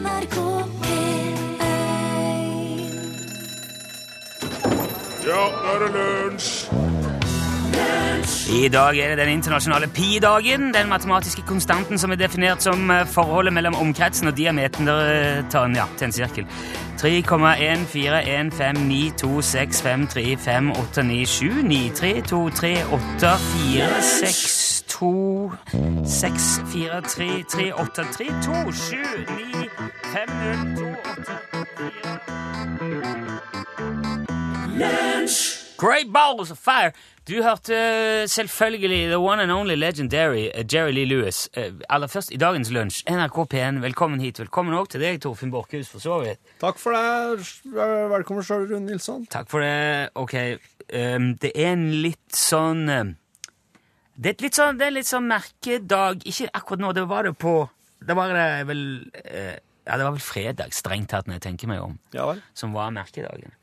NRK P1 Ja, nå er det lunsj! I dag er det den internasjonale pi-dagen, den matematiske konstanten som er definert som eh, forholdet mellom omkretsen og diameteren ja, til en sirkel. 3,1, 4, 1, 5, 9, 2, 6, 5, 3, 8, 4, 6, 2, 7, 9, 5, 0, 2, 8, 4 Great Balls of Fire! Du hørte eh, selvfølgelig The One and Only Legendary eh, Jerry Lee Lewis. Eh, aller først i dagens lunsj. NRK P1, velkommen hit. Velkommen òg til deg, Torfinn Borchhus, for så vidt. Takk for det. Velkommen sjøl, Rune Nilsson. Takk for det. Ok, um, det er en litt sånn ehm, Det er litt sånn, det er litt sånn merkedag. Ikke akkurat nå, det var det på Det var det vel eh, Ja, det var vel fredag, strengt tatt, når jeg tenker meg om, Ja vel? som var merkedagen.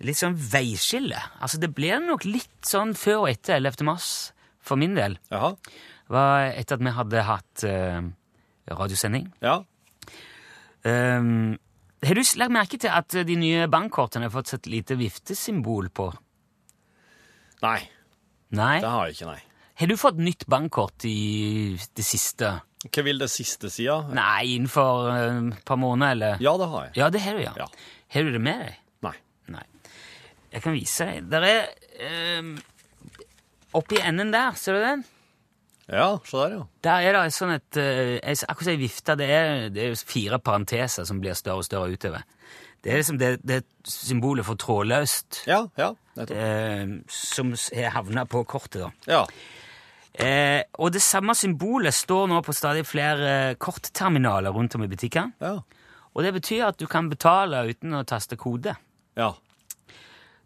Litt sånn veiskille. Altså, det blir nok litt sånn før og etter 11. mars, for min del. Jaha. Var etter at vi hadde hatt eh, radiosending. Ja. Um, har du lagt merke til at de nye bankkortene har fått et lite viftesymbol på? Nei, Nei? det har jeg ikke, nei. Har du fått nytt bankkort i det siste? Hva vil det siste si, da? Nei, innenfor eh, et par måneder, eller? Ja, det har jeg. Ja, det har du, ja. Ja. Har du det med deg? Nei. Nei. Jeg kan vise deg. Der er um, Oppi enden der, ser du den? Ja, se der, ja. Der er det sånn et eh, Akkurat som ei vifte. Det er, det er fire parenteser som blir større og større utover. Det er liksom det, det symbolet for trådløst Ja, ja. Nettopp. eh, som har havna på kortet, da. Ja. Eh, og det samme symbolet står nå på stadig flere kortterminaler rundt om i butikkene. Ja. Og det betyr at du kan betale uten å taste kode. Ja.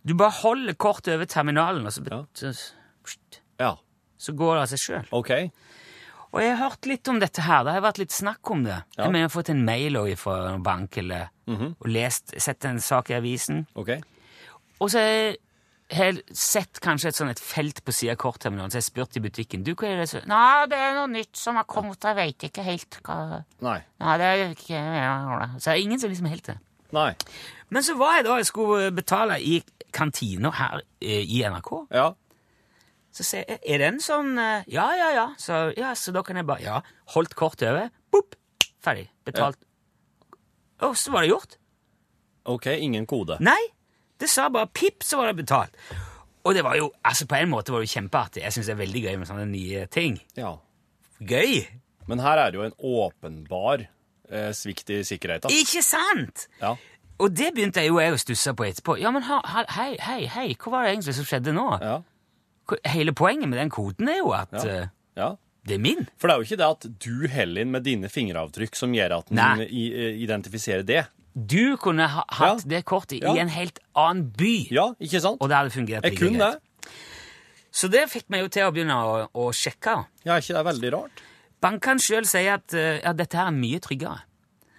Du bare holder kortet over terminalen, og så, Ja. Ja. så går det av seg sjøl. Okay. Og jeg har hørt litt om dette her. Det har vært litt snakk om det. Ja. Jeg mener, jeg har fått en mail fra en bank eller, og lest, sett en sak i avisen. Okay. Og så har sett kanskje et sånn et felt på siden av kortterminalen, så jeg har spurt i butikken. Du, hva er det så? Nei, det er noe nytt som har kommet, jeg vet ikke helt hva Nei. Nei, det er ikke Så det er ingen som liksom helt det. Nei. Men så var jeg da jeg skulle betale i kantina her eh, i NRK. Ja. Så sier jeg, er den sånn eh, Ja, ja, ja. Så, ja, så da kan jeg bare Ja, holdt kortet over. Boop! Ferdig. Betalt. Og så var det gjort. OK, ingen kode. Nei! Det sa bare pip, så var det betalt. Og det var jo, altså på en måte var det jo kjempeartig. Jeg syns det er veldig gøy med sånne nye ting. Ja. Gøy! Men her er det jo en åpenbar eh, svikt i sikkerheten. Ikke sant? Ja. Og det begynte jeg jo jeg å stusse på etterpå. Ja, men hei, hei, hei, hva var det egentlig som skjedde nå? Ja. Hele poenget med den koden er jo at Ja. eh, ja. det er min. For det er jo ikke det at du heller inn med dine fingeravtrykk som gjør at den Nei. eh, identifiserer det. Du kunne ha hatt Ja. det kortet Ja. i en helt annen by, Ja, ikke sant? og det hadde fungert Jeg like kunne greit. det. Så det fikk meg jo til å begynne å, å sjekke. Ja, ikke det er veldig rart? Bankene sjøl sier at eh, ja, dette her er mye tryggere.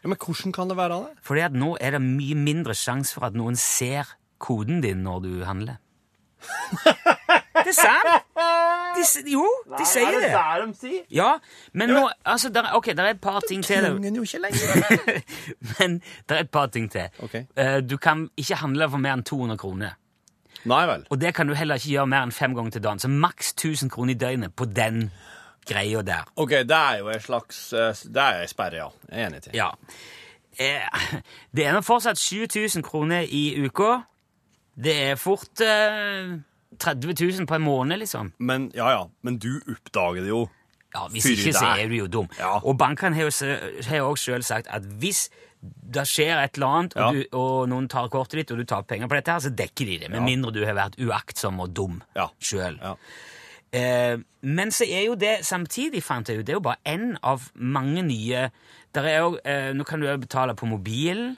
Ja, Men hvordan kan det være det? Fordi at nå er det mye mindre sjanse for at noen ser koden din når du handler. det er sant! De, jo, de sier det. der de sier? Ja, men nå altså, der, Ok, det er et par ting til. Trenger den jo ikke lenger. men det er et par ting til. Ok. Eh, Du kan ikke handle for mer enn 200 kroner. Nei vel. Og det kan du heller ikke gjøre mer enn fem ganger til dagen. Så maks 1000 kroner i døgnet på den greia der. Ok, det er jo en slags eh, Det er en sperre, ja. Jeg er enig til. Ja. Eh, Det er nå fortsatt 7000 kroner i uka. Det er fort 30 000 på en måned, liksom. Men ja, ja. Men du oppdager det jo. Ja, Hvis ikke, så er du jo dum. Ja. Og bankene har jo òg sjøl sagt at hvis det skjer et eller annet, og, du, og noen tar kortet ditt, og du tar penger på dette, her, så dekker de det. Med mindre du har vært uaktsom og dum Ja. sjøl. Ja. Eh, men så er jo det samtidig, fant jeg ut, det er jo bare én av mange nye der er jo, eh, Nå kan du jo betale på mobilen.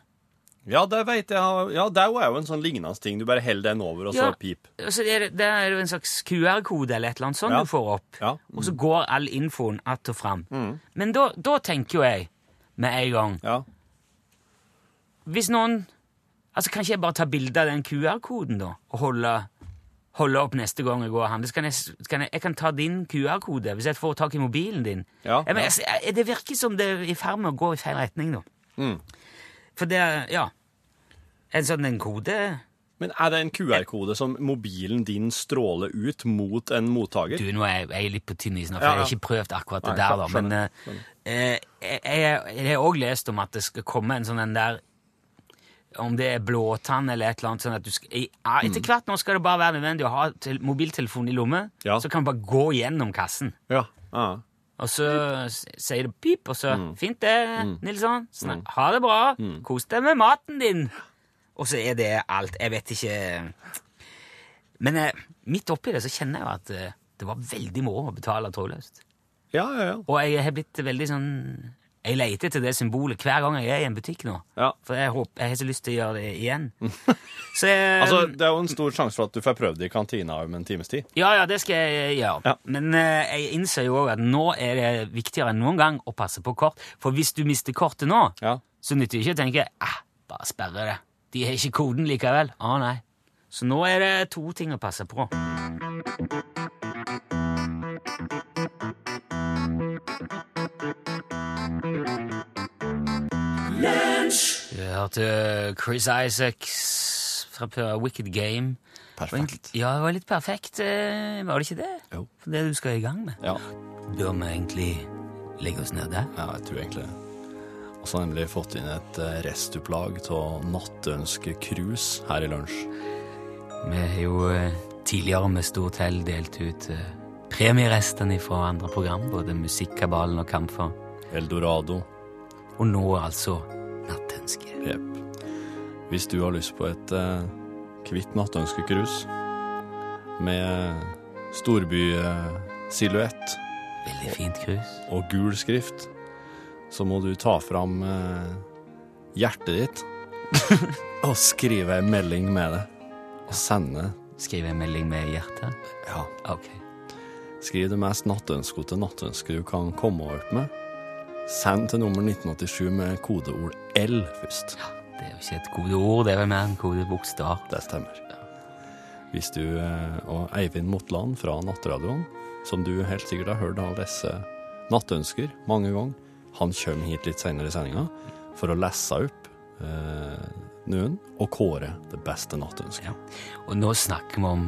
Ja, det veit jeg. Ja, det er jo en sånn lignende ting. Du bare holder den over, og så Ja. pip. Og det, er det, er jo en slags QR-kode eller et eller annet sånt Ja. du får opp. Ja. Mm. Og så går all infoen att og fram. Men da, da tenker jo jeg med en gang Ja. Hvis noen Altså, Kan ikke jeg bare ta bilde av den QR-koden da, og holde, holde opp neste gang jeg går og handler? Så kan jeg, kan jeg, jeg kan ta din QR-kode hvis jeg får tak i mobilen din. Ja, Jeg, men, altså, jeg- det virker som det er i ferd med å gå i feil retning nå. For det Ja. En sånn en kode Men er det en QR-kode som mobilen din stråler ut mot en mottaker? Du, nå er jeg, jeg er litt på tynn is nå, for Ja, jeg har ikke prøvd akkurat det Nei, der, da. Men eh, eh, jeg, jeg har òg lest om at det skal komme en sånn en der Om det er blåtann eller et eller annet sånn at du skal ja, Etter hvert nå skal det bare være nødvendig å ha til, mobiltelefonen i lomme, Ja. så kan du bare gå gjennom kassen. Ja. ja. Og så sier det pip, og så Mm. Fint det, Nilsson. Snak, Ha det bra. Kos deg med maten din. Og så er det alt. Jeg vet ikke Men eh, midt oppi det så kjenner jeg jo at eh, det var veldig moro å betale trådløst. ja, ja, ja. Og jeg har blitt veldig sånn Jeg leter etter det symbolet hver gang jeg er i en butikk nå. Ja. For jeg, håper, jeg har så lyst til å gjøre det igjen. Så jeg, Altså, Det er jo en stor sjanse for at du får prøvd det i kantina om en times tid. Ja, ja, det skal jeg gjøre. Ja. Men eh, jeg innser jo òg at nå er det viktigere enn noen gang å passe på kort. For hvis du mister kortet nå, Ja. så nytter det ikke å tenke eh, bare sperre det. De har ikke koden likevel. Å nei. Så nå er det to ting å passe på. Du hørte Chris Isaacs fra Wicked Game. Perfekt. Ja, det var litt perfekt, eh, var det ikke det? Jo. For det du skal i gang med. Ja. Bør vi egentlig legge oss ned der? Ja, jeg tror egentlig det. Og så har nemlig fått inn et eh, restopplag av Nattønske-cruise her i lunsj. Vi har jo eh, tidligere med stort hell delt ut eh, premierestene fra andre program, både Musikkabalen og Kamfer. Eldorado. Og nå altså Nattønske. Jepp. Hvis du har lyst på et eh, hvitt nattønskecruise med storbysilhuett Veldig fint krus. og gul skrift, så må du ta fram eh, hjertet ditt og skrive en melding med det. Og sende Skrive en melding med hjertet. Ja. Ok. Skriv det mest nattønskete nattønsket du kan komme opp med. Send til nummer 1987 med kodeord L først. Ja, Det er jo ikke et kodeord, det er vel mer en kodebokstav. Det stemmer. Hvis du eh, og Eivind Motland fra Nattradioen, som du helt sikkert har hørt av disse nattønsker mange ganger, han kommer hit litt senere i sendinga for å lese opp eh, noen og kåre det beste nattønsket. Ja. Og nå snakker vi om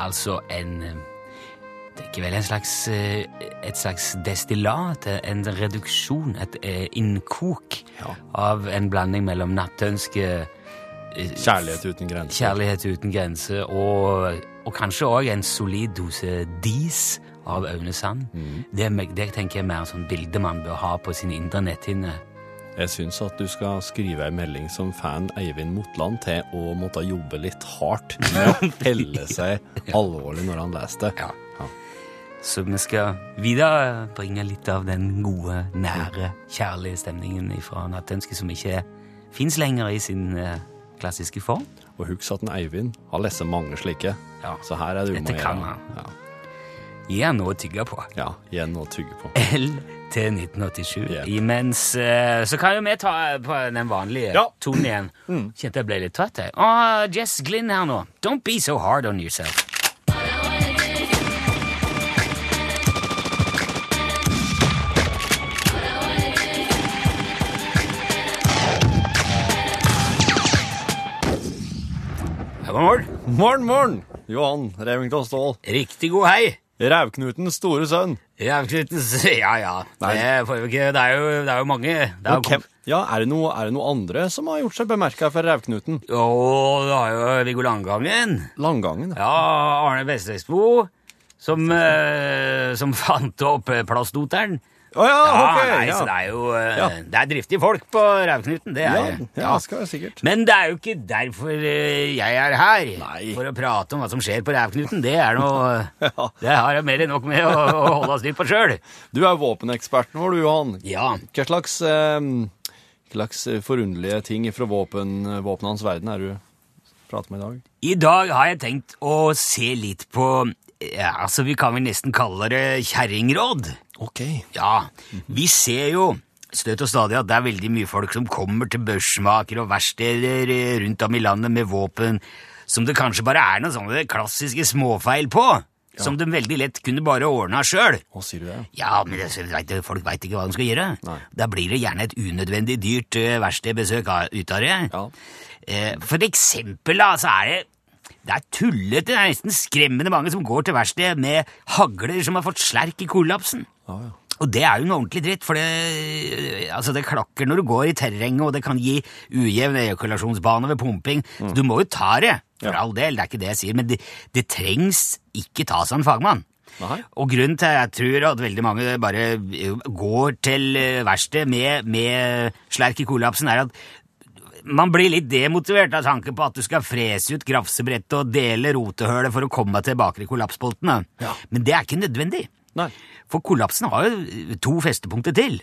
altså en eh, Det er ikke vel en slags eh, et slags destillat, en reduksjon, et eh, innkok Ja. av en blanding mellom nattønske Kjærlighet uten grenser. Kjærlighet uten grenser, og, og kanskje òg en solid dose dis av Aune Sand. Det, er det tenker jeg er mer en sånn bilde man bør ha på sin indre netthinne. Jeg syns at du skal skrive ei melding som fan Eivind Motland til å måtte jobbe litt hardt med å helle seg alvorlig når han leser det. Ja. Så vi skal viderebringe litt av den gode, nære, kjærlige stemningen fra Nattønske, som ikke fins lenger i sin eh, klassiske form. Og husk at en Eivind har lest mange slike. Ja. Så her er det umulig. Dette kan han. Ja. Gi han noe å tygge på. ja, igjen å tygge på. L til 1987. Yep. Imens uh, Så kan jo vi ta på den vanlige Ja. tonen igjen. Kjente jeg ble litt trøtt, jeg. Oh, Jess Glynn her nå. Don't be so hard on yourself. God morgen. Morgen, morgen! Johan Remington Ståhl. Riktig god hei. Rævknutens store sønn. Rævknutens Ja, ja. Det, det, er jo, det er jo mange. Det er okay. ja, er det, noe, er det noe andre som har gjort seg bemerka for Rævknuten? Å, det er jo Viggo Langgangen. Langgangen. Ja, Arne Vestresbo, som, eh, som fant opp eh, plastdoteren. Å ja, Ja, ok! nei, ja. så det er jo eh, Ja. Det er driftige folk på Rævknuten, det er ja, det. ja, skal være sikkert. Men det er jo ikke derfor eh, jeg er her. Nei. For å prate om hva som skjer på Rævknuten. Det er noe Ja. Det har jeg mer enn nok med å, å holde litt på sjøl. Du er våpeneksperten vår, du, Johan. Ja. Hva slags, eh, hva slags forunderlige ting fra våpen, våpnenes verden er du prater med i dag? I dag har jeg tenkt å se litt på ja, altså Vi kan vel nesten kalle det kjerringråd. Ok. Ja, vi ser jo støtt og stadig at det er veldig mye folk som kommer til børsmaker og verksteder eh, rundt om i landet med våpen som det kanskje bare er noen sånne klassiske småfeil på. som de veldig lett kunne bare ordna sjøl. Det? Ja, men det, folk veit ikke hva de skal gjøre. Nei. Da blir det gjerne et unødvendig dyrt uh, verkstedbesøk ut av det. Ja. Eh, for eksempel, da, så er det det er tullete, det er nesten skremmende mange som går til verksted med hagler som har fått slerk i kollapsen. Ja, ja. Og det er jo noe ordentlig dritt, for det, altså det klakker når du går i terrenget, og det kan gi ujevn ejakulasjonsbane ved pumping. Så du må jo ta det, for Mm. Ja. all del, det er ikke det jeg sier, men det, det trengs ikke tas av en fagmann. Aha. Og grunnen til at jeg tror at veldig mange bare eh, går til eh, verksted med, med slerk i kollapsen, er at man blir litt demotivert av tanken på at du skal frese ut grafsebrettet og dele rotehølet for å komme tilbake til kollapsbolten. Ja. Men det er ikke nødvendig. Nei. For kollapsen har jo to festepunkter til,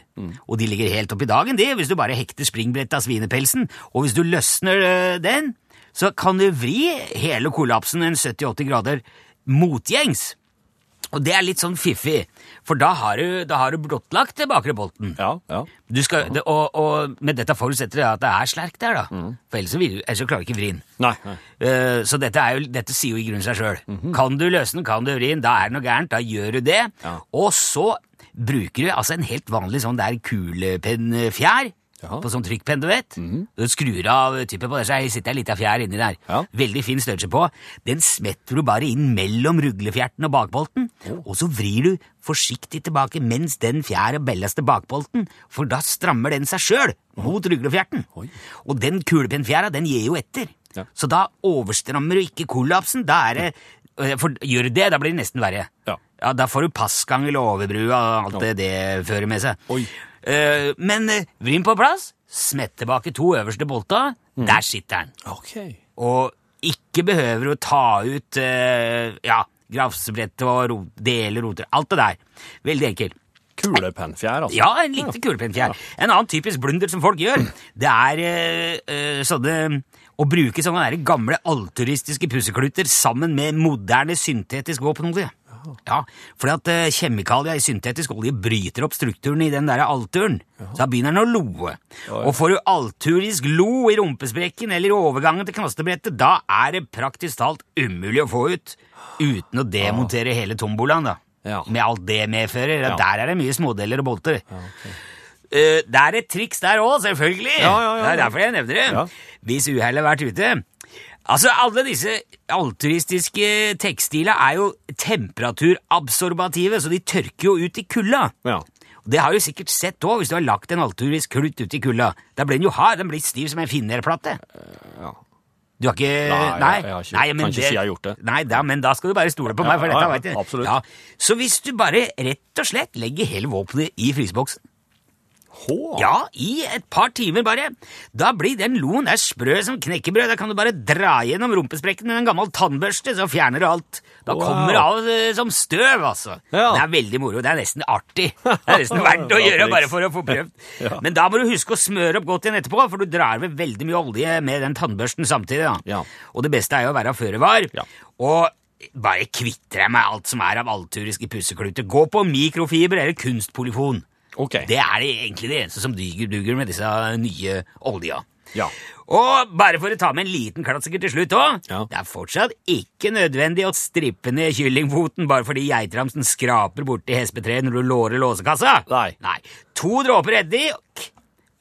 og de ligger helt oppi dagen, de, hvis du bare hekter springbrettet av svinepelsen. Og hvis du løsner øh, den, så kan du vri hele kollapsen en 70-80 grader motgjengs. Og det er litt sånn fiffig, for da har du, da har du blottlagt det bakre bolten. Ja, ja. Du skal, det, og, og med dette forutsetter det at det er slerk der, da. For ellers så, vil, ellers klarer du ikke vri den. Nei. nei. Uh, så dette, er jo, dette sier jo i grunnen seg sjøl. Kan du løse den, kan du vri den, da er det noe gærent, da gjør du det. Ja. Og så bruker du altså en helt vanlig sånn der kulepennfjær. Ja. På sånn trykkpenn, du vet. Du skrur av typen på det, så sitter en liten fjær inni der. Ja. Veldig fin størrelse på. Den smetter du bare inn mellom ruglefjerten og bakbolten, og så vrir du forsiktig tilbake mens den fjæra belles til bakbolten, for da strammer den seg sjøl mot ruglefjerten. Oi. Og den kulepennfjæra, den gir jo etter. Ja. Så da overstrammer du ikke kollapsen. Da er det øh, For gjør du det, da blir det nesten verre. Ja. Da får du passgang eller overbrua og alt det det fører med seg. Oi. Eh, men vrim på plass, smett tilbake to øverste bolta, Mm. der sitter den. Okay. Og ikke behøver å ta ut uh, ja, grafsebrettet og ro dele roter. Alt det der. Veldig enkelt. Kulepennfjær, altså. Ja, en liten kulepennfjær. En annen typisk blunder som folk gjør, det er eh, eh, sånne å bruke sånne gamle alturistiske pussekluter sammen med moderne syntetisk våpenolje. Ja, fordi at eh, kjemikalier i syntetisk olje bryter opp strukturen i den der alturen. Så da begynner den å loe. Og får du alturisk lo i rumpesprekken eller i overgangen til knastebrettet, da er det praktisk talt umulig å få ut uten å demontere hele tombolaen, da. Ja. Med alt det medfører. Ja. Ja. Der er det mye smådeler og bolter. Eh, det er et triks der òg, selvfølgelig. Ja, ja, ja, Det er derfor jeg nevner det. Ja. Hvis uhellet har vært ute. Altså, Alle disse alturistiske tekstiler er jo temperaturabsorbative, så de tørker jo ut i kulda. Ja. Og Det har du sikkert sett òg, hvis du har lagt en alturisk klut ut i kulda. Da blir den jo hard, den blir stiv som en finnerplate. ja. Du har ikke Nei, jeg har ikke- kan ikke si jeg har gjort det. Nei, da, men da skal du bare stole på meg, for Ja, dette ja, vet du. absolutt. Ja. Så hvis du bare rett og slett legger hele våpenet i fryseboksen Hå. Ja, i et par timer bare. Da blir den loen der sprø som knekkebrød. Da kan du bare dra gjennom rumpesprekken med en gammel tannbørste, så fjerner du alt. Da Wow. kommer det av eh, som støv, altså. Ja. Det er veldig moro. Det er nesten artig. Det er nesten verdt å gjøre bare for å få prøvd. Ja. Men da må du huske å smøre opp godt igjen etterpå, for du drar ved veldig mye olje med den tannbørsten samtidig. Ja. Og det beste er jo å være føre var. Og bare kvitter jeg meg alt som er av alturiske pussekluter. Gå på mikrofiber eller kunstpolyfon. Ok. Det er det egentlig det eneste som duger, med disse nye olja. Ja. Og bare for å ta med en liten klassiker til slutt òg. Ja. Det er fortsatt ikke nødvendig å strippe ned kyllingfoten bare fordi geitramsen skraper borti hespetreet når du lårer låsekassa. Nei. To dråper eddik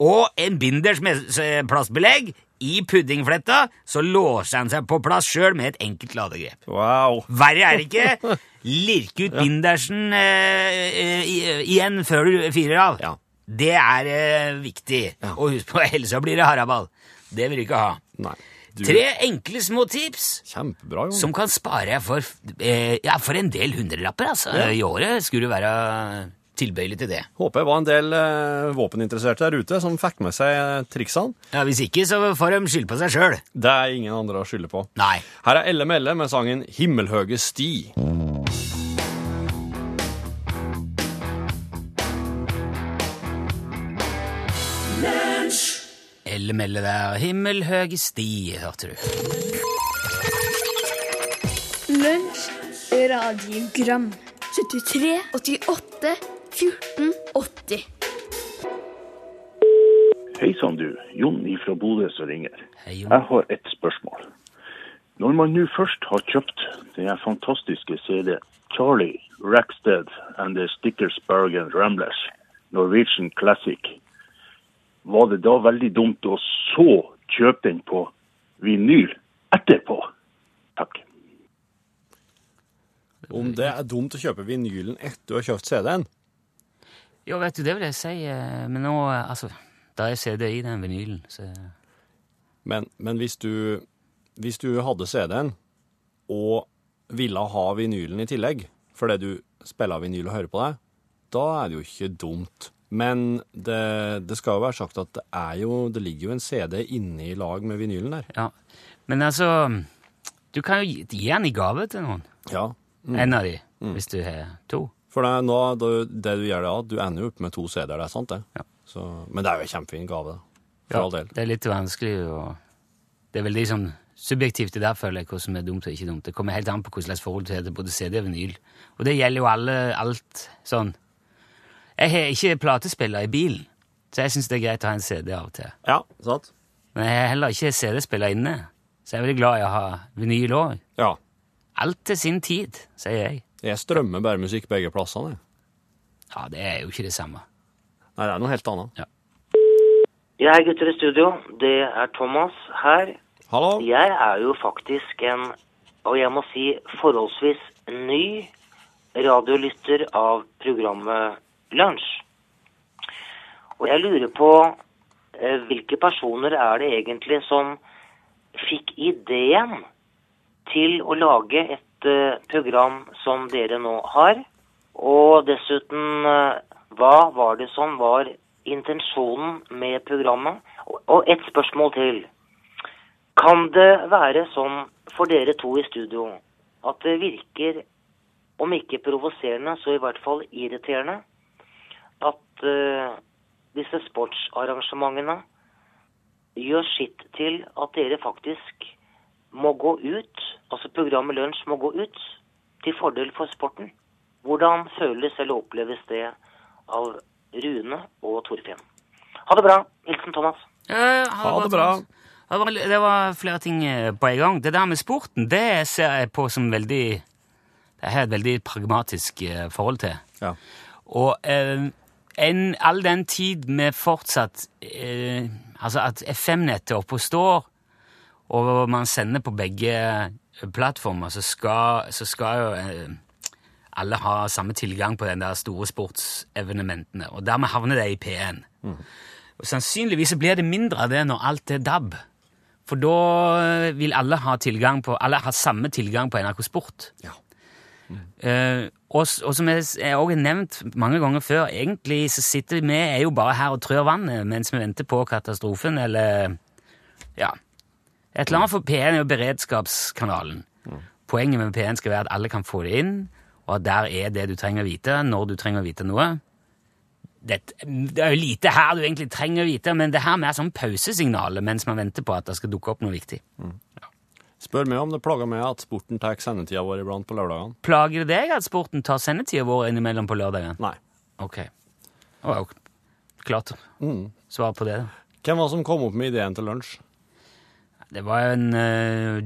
og en binders med plastbelegg i puddingfletta, så låser han seg på plass sjøl med et enkelt ladegrep. Wow. Verre er det ikke. Lirke ut bindersen eh, eh, igjen før du fyrer av. Ja. Det er eh, viktig. Ja. Og husk på, ellers blir det haraball. Det vil du ikke ha. Nei. Du, Tre enkle små tips Kjempebra, Jon. som kan spare for, eh, ja, for en del hundrelapper. Altså. Ja. I året skulle du være tilbøyelig til det. Håper jeg var en del eh, våpeninteresserte der ute som fikk med seg eh, triksene. Ja, Hvis ikke, så får de skylde på seg sjøl. Det er ingen andre å skylde på. Nei. Her er Elle Melle med sangen 'Himmelhøge sti'. Elle melle der, himmelhøge sti, hørte du. Lunsj, radiogram 73, 88, 14, 80 Hei sann, du. Jon fra Bodø som ringer. Hei, Jon. Jeg har et spørsmål. Når man nå først har kjøpt den fantastiske CD Charlie Rackstead and the Stickersberg and Ramblers, Norwegian Classic, var det da veldig dumt å så kjøpe den på vinyl etterpå? Takk. Om det er dumt å kjøpe vinylen etter du har kjøpt CD-en? Jo, vet du, det vil jeg si, eh, men nå, eh, altså, da er CD i den vinylen, så Men, men hvis, du, hvis du hadde CD-en og ville ha vinylen i tillegg, fordi du spiller vinyl og hører på det, da er det jo ikke dumt. Men det, det skal jo være sagt at det, jo, det ligger jo en CD inne i lag med vinylen der. ja. Men altså, du kan jo gi, gi den i gave til noen. Ja. En av de, hvis du har to. For det, nå, det, det du gjør da, du ender jo opp med to CD-er, det er sant det? Ja. Så, men det er jo en kjempefin gave, da. For all del. Det er litt vanskelig å Det er veldig sånn subjektivt det der, føler jeg, hva som er dumt og ikke dumt. Det kommer helt an på slags forhold du har til både CD og vinyl. Og det gjelder jo alle, alt sånn. Jeg har ikke platespiller i bilen, så jeg syns det er greit å ha en CD av og til. Ja, sant? Men jeg har heller ikke CD-spiller inne, så jeg er veldig glad i å ha vinyl òg. Ja. Alt til sin tid, sier jeg. Jeg strømmer bare musikk begge plassene. Ja, det er jo ikke det samme. Nei, det er noe helt annet. Ja, er gutter i studio. Det er Thomas her. Hallo? Jeg er jo faktisk en, og jeg må si forholdsvis ny, radiolytter av programmet Lunsj. Og jeg lurer på eh, hvilke personer er det egentlig som fikk ideen til å lage et program som dere nå har? Og dessuten, eh, hva var det som var intensjonen med programmet? Og, ett et spørsmål til. Kan det være sånn for dere to i studio at det virker, om ikke provoserende, så i hvert fall irriterende, at uh, disse sportsarrangementene gjør sitt til at dere faktisk må gå ut, altså programmet Lunsj må gå ut, til fordel for sporten? Hvordan føles eller oppleves det av Rune og Torfinn? Ha det bra. Hilsen Thomas. Eh, Ha det bra. Det var, det var flere ting eh, på en gang. Det der med sporten, det ser jeg på som veldig Det har jeg et veldig pragmatisk eh, forhold til. Ja. Og eh, en, all den tid vi fortsatt eh, Altså at FM-nettet oppe og står, og man sender på begge plattformer, så skal, så skal jo eh, alle ha samme tilgang på den der store sportsevenementene. Og dermed havner det i P1. Og sannsynligvis så blir det mindre av det når alt er DAB. For da vil alle ha tilgang på, alle ha samme tilgang på NRK Sport. Ja. Eh, og, og som jeg òg har nevnt mange ganger før, egentlig så sitter vi er jo bare her og trør vannet mens vi venter på katastrofen, eller ja. Et eller annet for P1 er jo beredskapskanalen. Poenget med P1 skal være at alle kan få det inn, og at der er det du trenger å vite når du trenger å vite noe. Det, det er jo lite her du egentlig trenger å vite, men det her med er sånn pausesignalet mens man venter på at det skal dukke opp noe viktig. Spør meg om det plager meg at sporten tar sendetida vår iblant på lørdagene. Plager det deg at sporten tar sendetida vår innimellom på lørdagene? Nei. Ok. Jo klart svar på det. da. Hvem var det som kom opp med ideen til lunsj? Det var en eh,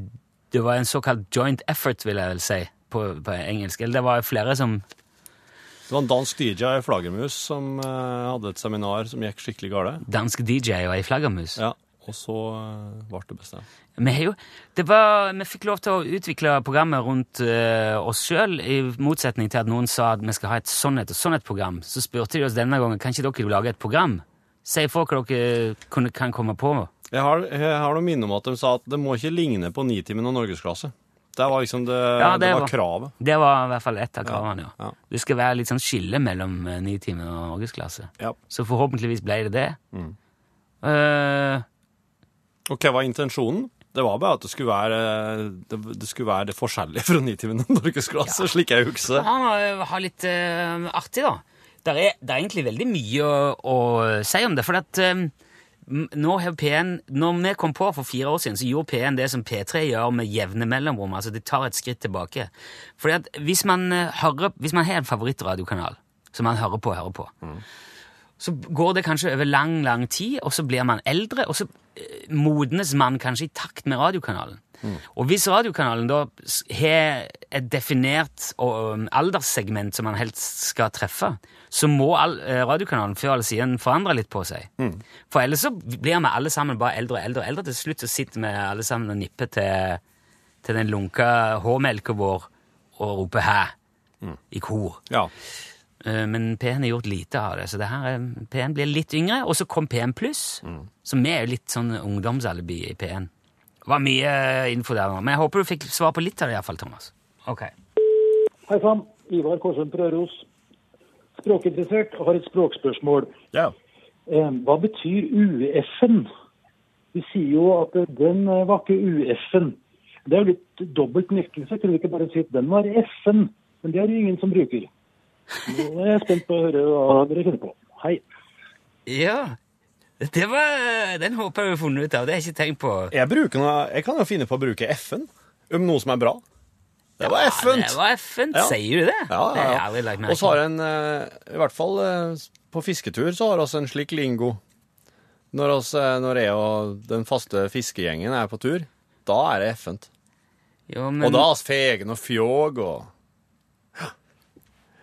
Det var en såkalt joint effort, vil jeg vel si, på, på engelsk. Eller det var flere som Det var en dansk DJ i Flaggermus som eh, hadde et seminar som gikk skikkelig gale. Dansk DJ og ei flaggermus. Ja, og så eh, ble det bestemt. Vi, jo, det var, vi fikk lov til å utvikle programmet rundt uh, oss sjøl, i motsetning til at noen sa at vi skal ha et sånn et og sånn et program. Så spurte de oss denne gangen kan ikke dere lage et program. Si for hva dere kan komme på. Jeg har, jeg har noe minne om at de sa at det må ikke ligne på Nitimen og Norgesklasse. Det var liksom det, Ja, det, det var var- kravet. Det var i hvert fall ett av kravene. Ja. ja. Det skal være litt sånn skille mellom uh, Nitimen og Norgesklasse. Ja. Så forhåpentligvis ble det det. Mm. Uh, Og hva var intensjonen? Det var bare at det skulle være det, det, skulle være det forskjellige fra Nitimen og Norgesklasse, slik jeg husker. han ha har litt uh, artig, da. Det er, er egentlig veldig mye å, å si om det. For at eh, m- nå har P1, når vi kom på for fire år siden, så gjorde P1 det som P3 gjør med jevne mellomrom. altså De tar et skritt tilbake. Fordi at hvis man, eh, hører, hvis man har en favorittradiokanal som man hører på og hører på, så går det kanskje over lang, lang tid, og så blir man eldre, og så eh, modnes man kanskje i takt med radiokanalen. Og hvis radiokanalen da har et definert um, alderssegment som man helst skal treffe, så må all, eh, radiokanalen før eller siden forandre litt på seg. For ellers så blir vi alle sammen bare eldre og eldre og eldre. Til slutt så sitter vi alle sammen og nipper til, til den lunka hårmelka vår og roper 'hæ' i kor. Ja. Eh, Men P1 har gjort lite av det, så det her, er- P1 blir litt yngre. Og så kom P1 Pluss, så vi er jo litt sånn ungdomsalibi i P1. Det var mye eh, info der, nå, men jeg håper du fikk svar på litt av det iallfall, Thomas. Ok. Hei sann, Ivar Korsund Prøros. Språkinteressert og har et språkspørsmål. ja. Eh, hva betyr UF-en? Vi sier jo at eh, den var ikke UF-en. Det er jo litt dobbelt nektelse. Kunne vi ikke bare si at den var F-en? Men det er det jo ingen som bruker. Nå er jeg spent på å høre hva dere finner på. Hei. Ja, var, den håper jeg du har funnet ut av. Det har jeg ikke tenkt på. Jeg, noe, jeg kan jo finne på å bruke F-en om noe som er bra. Det var F-en. Det var F-en, Ja. sier du det? Ja, ja, ja. merke Og så har en eh, I hvert fall eh, på fisketur så har vi en slik lingo. Når, oss, eh, når jeg og den faste fiskegjengen er på tur, da er det F-ent. Men, Og da er vi fegen og fjåg og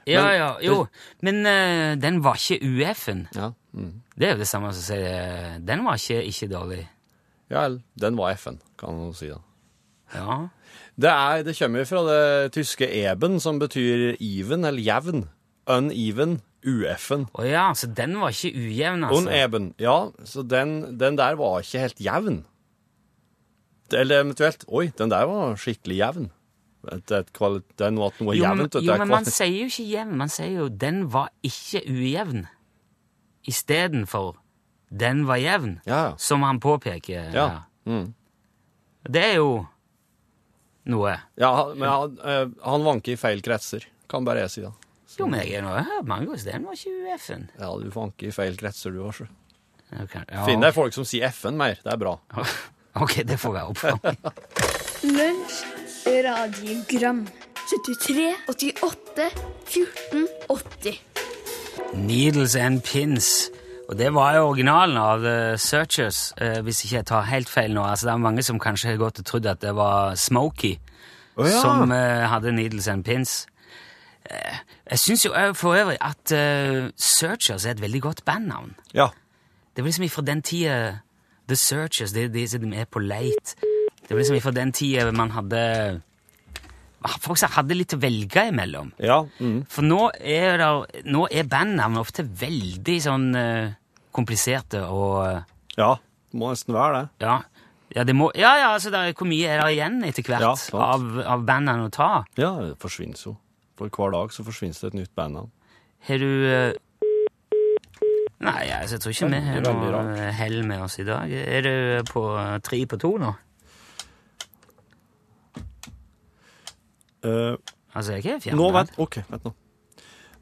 Ja, ja, jo. Men uh, den var ikke UF-en. Ja. Mm. Det er jo det samme som å si eh, Den var ikke, ikke dårlig. ja, eller den var F-en, kan man si da. Ja. Det, er, det kommer fra det tyske eben, som betyr even eller jevn. Uneven, uf-en. Å ja, så den var ikke ujevn, altså. Uneben. Ja, så den, den der var ikke helt jevn. Eller eventuelt Oi, den der var skikkelig jevn. Det er noe, jevnt. jo, men, jo, men man sier jo ikke jevn, man sier jo 'den var ikke ujevn'. Istedenfor 'den var jevn', Ja, som han påpeker. Ja. Mm. Det er jo noe. ja men han, eh, han vanker i feil kretser, kan bare jeg si. da. Jo, men jeg har hørt mange ganger den var ikke UF-en. Ja, du vanker i feil kretser, du også. okay. ja. Finn deg folk som sier FN mer. Det er bra. Ok, det får være opp for. Lunsj, radiogram 73, 88, 14, 80 Needles and Pins. Og det var jo originalen av The Searchers, eh, hvis ikke jeg tar helt feil nå. Altså, det er mange som kanskje har gått og trodd at det var Smokey oh, ja. som eh, hadde Needles and Pins. Eh, jeg syns jo for øvrig at eh, Searchers er et veldig godt bandnavn. Ja. Det var liksom ifra den tida The Searchers, de, de som er på leit. Det var liksom ifra den tida man hadde Folk som hadde litt å velge imellom. Ja. Mm. For nå er, der, nå er bandnavn ofte veldig sånn eh, kompliserte og eh, ja. Det må nesten være det. ja, ja, det må, ja, ja, altså det er, hvor mye er det igjen etter hvert Ja, av, av bandene å ta? Ja, det forsvinner jo. For hver dag så forsvinner det et nytt bandnavn. Har du eh, Nei, altså, jeg tror ikke vi har noe hell med oss i dag. Er du på tre på to nå? Eh, Altså, jeg er ikke fjern. nå, vent. OK, vent nå.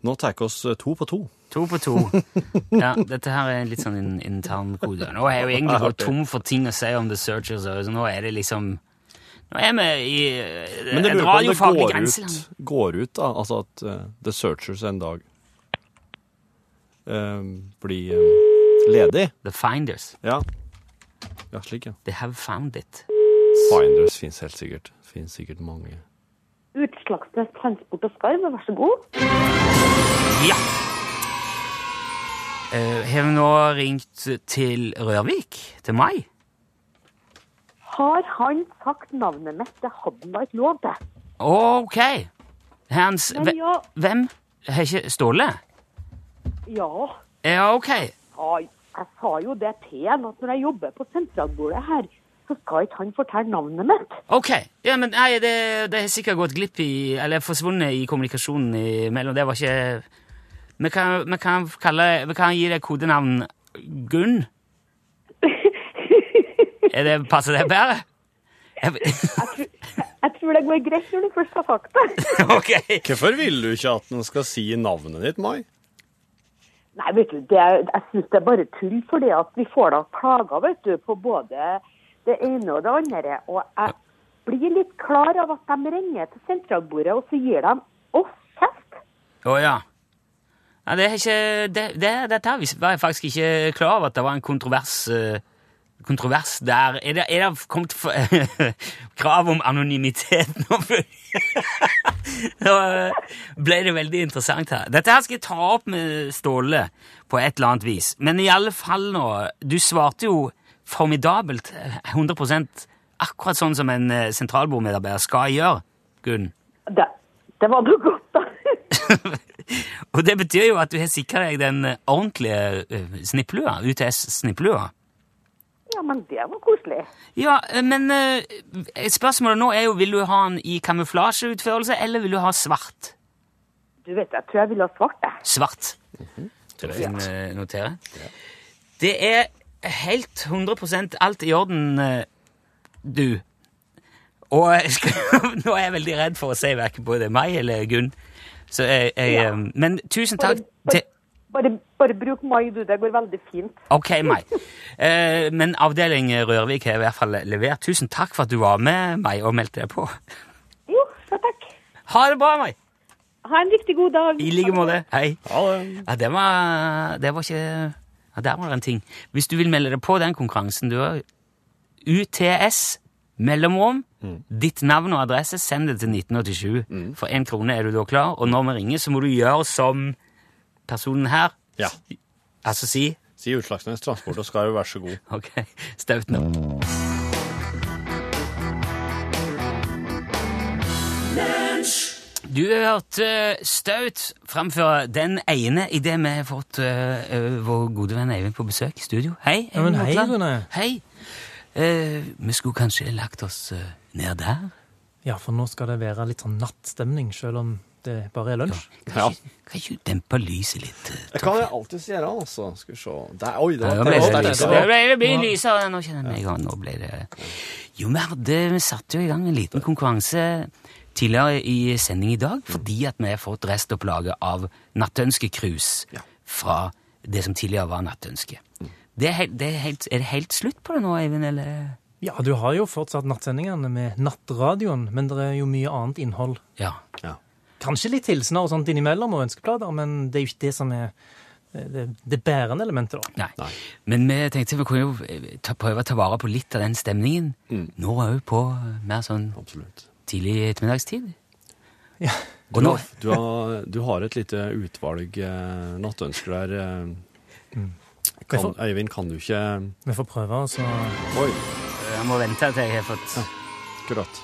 Nå tar vi oss eh, to på to. To på to. Ja, dette her er litt sånn en intern kode. Nå har jeg jo egentlig gått tom for ting å si om The Searchers, så nå er det liksom Nå er vi i eh, Men det lurer på om det går ut, går ut da, altså at uh, The Searchers en dag uh, blir uh, ledig. The Finders. Ja. Ja, slik, ja. They have found it. Finders finnes helt sikkert. Finnes sikkert mange. Utslagsnes Transport og Skarv, vær så god. Ja! Eh, har vi nå ringt til Rørvik? Til meg? Har han sagt navnet mitt? Det hadde han da ikke lov til. Ok. Hans, Men ja, hvem? Har ikke Ståle? ja, Ja, ok. ja, jeg sa jo det til ham at når jeg jobber på sentralbordet her, så skal ikke han fortelle navnet mitt. Ok. Ja, men nei, det, det har sikkert gått glipp i Eller forsvunnet i kommunikasjonen imellom. Det var ikke Vi kan, vi kan, kalle, vi kan gi deg kodenavn Gunn. Er det, passer det bedre? Jeg- Jeg tror det går greit når du først har sagt det. ok. Hvorfor vil du ikke at han skal si navnet ditt, Mai? Nei, vet du, det, jeg synes det er bare tull, fordi at vi får da klager, vet du, på både det ene og det andre. Og jeg blir litt klar av at de ringer til sentralbordet, og så gir de oss kjeft. Å ja. ja. Det er ikke det, det, Dette var jeg faktisk ikke klar over at det var en kontrovers eh, kontrovers der. Er det, er det kommet for, krav om anonymitet nå? Nå ble det veldig interessant her. Dette her skal jeg ta opp med Ståle på et eller annet vis. Men i alle fall nå Du svarte jo formidabelt 100% akkurat sånn som en eh, sentralbordmedarbeider skal gjøre, Gunn. Det, det var du godt, da. Og det betyr jo at du har sikra deg den ordentlige eh, snipplua, UTS-snipplua. Ja, men det var koselig. Ja, eh, men spørsmålet nå er jo vil du ha den i kamuflasjeutførelse, eller vil du ha svart? Du vet, jeg tror jeg vil ha svart jeg. Svart. Skal du noterer. notere? Det er helt 100% alt i orden, eh, du. Og nå er jeg veldig redd for å si verken både meg eller Gunn. Så jeg, jeg Ja. eh, Men tusen takk Bare, til bare, bare, bruk mai, du. Det går veldig fint. Ok, meg. Eh, men avdeling Rørvik har i hvert fall levert. Tusen takk for at du var med meg og meldte deg på. Jo, så takk. Ha det bra, meg. Ha en riktig god dag. I like måte. Hei. Ha det. Ja, det var, det var ikke Ja, der var det en ting. Hvis du vil melde deg på den konkurransen, du har UTS, mellomrom, ditt navn og adresse, send det til 1987. For én krone er du da klar, og når vi ringer, så må du gjøre som personen her. Ja. Altså si Si Utslagsnes Transport, og skal jo være så god. Ok, staut nå. Du har hørt eh, Staut framføre den ene idet vi har fått eh, vår gode venn Eivind på besøk i studio. Hei. Ja, men Eivind hei, Rune. Hei. Uh, vi skulle kanskje lagt oss uh, ned der? Ja, for nå skal det være litt sånn nattstemning, selv om det bare er lunsj. Ja. Kan ikke du dempe lyset litt? Det kan jeg alltid gjøre, altså. Skal vi se. Der, oi, det Ja, var det, sterkt. lysere. det. Nå kjenner jeg meg igjen. Nå ble det Jo, vi hadde Vi satte jo i gang en liten konkurranse tidligere i sending i dag fordi at vi har fått restopplaget av Nattønskekrus fra det som tidligere var Nattønske. Det er, helt, det er, helt, er det helt slutt på det nå, Eivind, eller? Ja, du har jo fortsatt nattsendingene med nattradioen, men det er jo mye annet innhold. Ja. Ja. Kanskje litt hilsener og sånt innimellom, og ønskeplater, men det er jo ikke det som er det, det bærende elementet, da. Nei. Men vi tenkte vi kunne jo eh, ta, prøve å ta vare på litt av den stemningen. Nå òg på mer sånn Absolutt. Tidlig ettermiddagstid. Ja. Du har, du, har, du har et lite utvalg eh, nattønsker der. Eh, kan, Hvorfor? Øyvind, kan du ikke Vi får prøve, og så Oi, Jeg må vente til jeg har fått akkurat.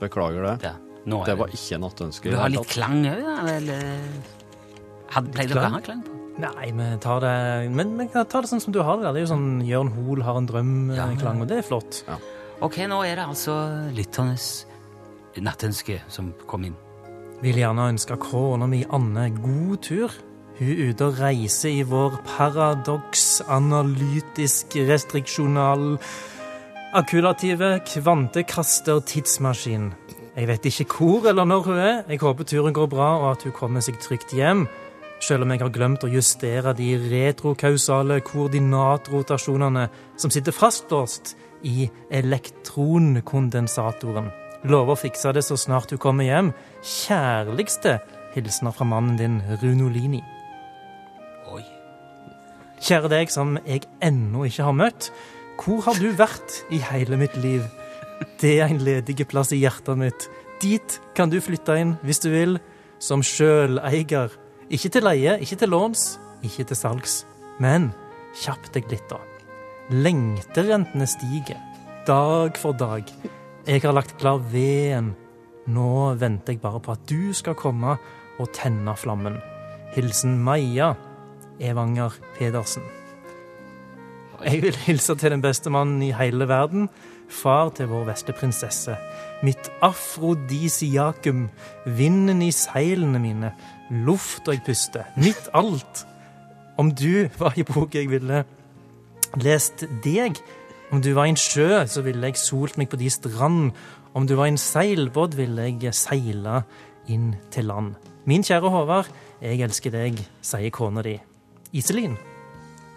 Beklager det. ja, nå er Det var ikke nattønske. Du har litt klang òg, da? Eller Hadde- Pleide dere å ha klang på? Nei, vi tar det Men vi kan ta det sånn som du har det. Det er jo sånn Jørn Hoel har en Ja, drøm-klang, ja. og det er flott. Ok, nå er det altså lytternes nattønske som kom inn. Vil gjerne ønske kona mi Anne god tur. Hun er ute og reiser i vår paradoks, analytisk, restriksjonal, akulative kvantekaster tidsmaskin. Jeg vet ikke hvor eller når hun er. Jeg håper turen går bra, og at hun kommer seg trygt hjem. Selv om jeg har glemt å justere de retrokausale koordinatrotasjonene som sitter fastlåst i elektronkondensatoren. Lover å fikse det så snart du kommer hjem. Kjærligste hilsener fra mannen din, Runolini. Oi. Kjære deg som jeg ennå ikke har møtt. Hvor har du vært i hele mitt liv? Det er en ledig plass i hjertet mitt. Dit kan du flytte inn hvis du vil, som sjøleier. Ikke til leie, ikke til låns, ikke til salgs. Men kjapp deg litt, da. Lengterentene stiger, dag for dag. Jeg har lagt klar veden. Nå venter jeg bare på at du skal komme og tenne flammen. Hilsen Maja Evanger Pedersen. Jeg vil hilse til den beste mannen i hele verden, far til vår vesle prinsesse. Mitt afrodisiakum, vinden i seilene mine, lufta jeg puster, mitt alt. Om du var i boka jeg ville lest deg, om du var en sjø, så ville jeg solt meg på de strand. Om du var en seilbåt, ville jeg seila inn til land. Min kjære Håvard, jeg elsker deg, sier kona di. Iselin.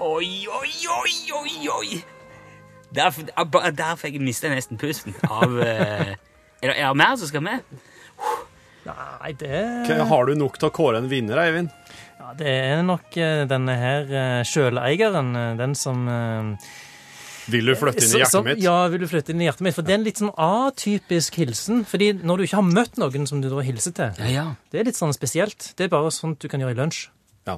Oi, oi, oi, oi, oi! Der, ah, der fikk jeg mista nesten pusten av eh, Er det er mer som skal med? Nei, det Har du nok til å kåre en vinner, Eivind? Ja, det er nok eh, denne her sjøleieren, eh, den som eh, Vil du flytte inn i Så- hjertet mitt? Ja, vil du flytte inn i hjertet mitt? For det er en litt sånn atypisk hilsen. Fordi når du ikke har møtt noen som du da hilser til, Ja, ja. det er litt sånn spesielt. Det er bare sånt du kan gjøre i lunsj. Ja.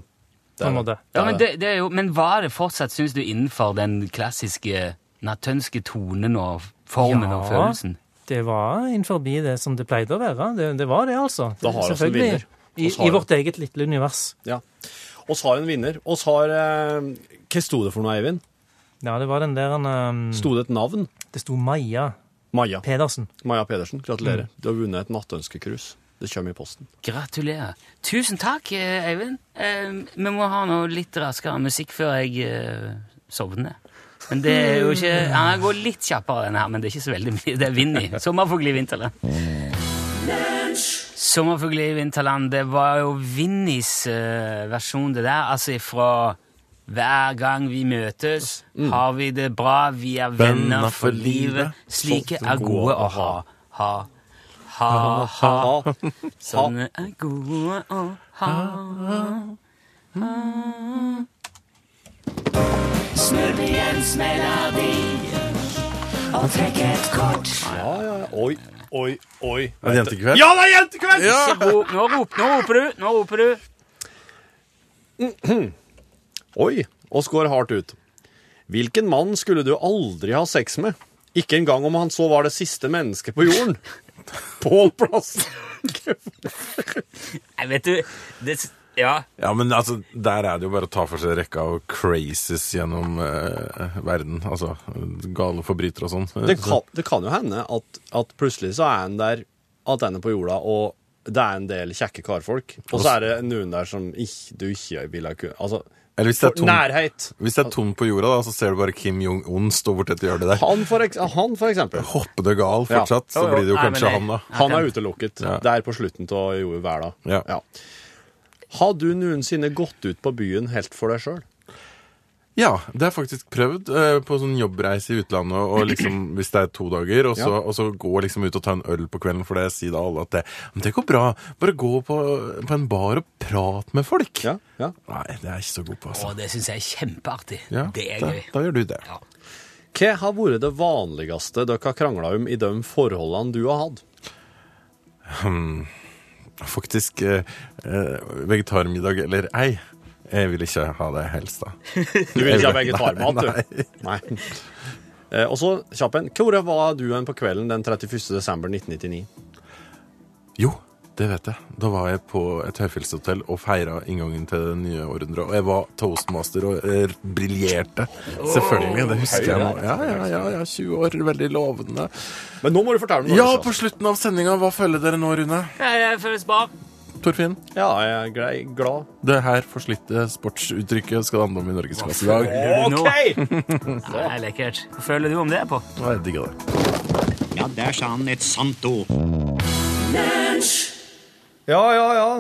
På en måte. Ja, men, det, det er jo, men var det fortsatt, syns du, innenfor den klassiske natønske tonen og formen og følelsen? Det var innenfor det som det pleide å være. Det, det var det, altså. Da har vi en Selvfølgelig. vinner. I, har I vårt eget lille univers. Ja. Oss har en vinner. Oss har eh, Hva sto det for noe, Eivind? Ja, det var den der um, Sto det et navn? Det sto Maja Maja. Pedersen. Maja Pedersen. Gratulerer. Mm. Du har vunnet et nattønskekrus. Det kommer i posten. Gratulerer. Tusen takk, eh, Eivind. Eh, vi må ha noe litt raskere musikk før jeg eh, sovner. Men det er jo ikke Han går litt kjappere, den her, men det er ikke så veldig mye. Det er vind i. Sommerfugl i vinterland. Sommerfugl i vinterland, det var jo Vinnies uh, versjon, det der. Altså ifra hver gang vi møtes, har vi det bra, vi er venner for livet. Slike er gode å ha. Ha. Ha, ha. Sånne er gode å ha. ha. Snurrens melodi og trekk et kort. Ja, ja, ja. Oi, oi, oi. Er det jentekveld? Ja, det er jentekveld! Ja. Nå, rop, nå roper du! Nå roper du. Oi, oss går hardt ut. Hvilken mann skulle du aldri ha sex med? Ikke engang om han så var det siste mennesket på jorden. Pål Plass. Nei, vet du det, Ja. Ja, men altså, der er det jo bare å ta for seg rekka av crazies gjennom eh, verden. Altså, gale forbrytere og sånn. Det kan, det kan jo hende at, at plutselig så er han der at en er på jorda, og det er en del kjekke karfolk. Og så er det noen der som ikke, du ikke ville kunne Altså, Eller hvis det er nærhet. hvis det er tomt på jorda, da, så ser du bare Kim Jong-un stå borti et hjørne der. Han for, han for eksempel. Hopper det gal fortsatt, Ja. så blir det jo Nei, kanskje det- han, da. Han er utelukket. Ja. Der på slutten av verden. Ja. Har du noensinne gått ut på byen helt for deg sjøl? Ja, det har jeg faktisk prøvd eh, på sånn jobbreise i utlandet, og liksom, hvis det er to dager, og så, Ja. og så gå liksom ut og ta en øl på kvelden, for det sier da alle at det, men det går bra. Bare gå på, på en bar og prat med folk. Ja, ja. Nei, det er jeg ikke så god på, Å, altså. det syns jeg er kjempeartig. Ja, det er da, gøy. da gjør du det. Ja. Hva har vært det vanligste dere har krangla om i de forholdene du har hatt? Faktisk eh, eh, vegetarmiddag eller ei. Jeg vil ikke ha det helst, da. Du vil ikke ha vegetarmat, du? Nei. Nei. Eh, og så kjapp en. Hvor var du en på kvelden den 31. desember 1999? Jo, det vet jeg. Da var jeg på et høyfjellshotell og feira inngangen til det nye århundret. Og jeg var toastmaster og eh, briljerte. Selvfølgelig. Det husker jeg nå. Ja, ja, ja, ja, 20 år. Veldig lovende. Men nå må du fortelle noe. Ja, på slutten av sendinga, hva føler dere nå, Rune? Jeg føler bra. Torfinn? Ja, jeg er glad. Det her forslitte sportsuttrykket skal det handle om i Norgesklasse i dag. OK! Det er lekkert. Hva føler du om det på? Jeg digger det. Ja, der sa han et sant ord. Ja, ja, ja.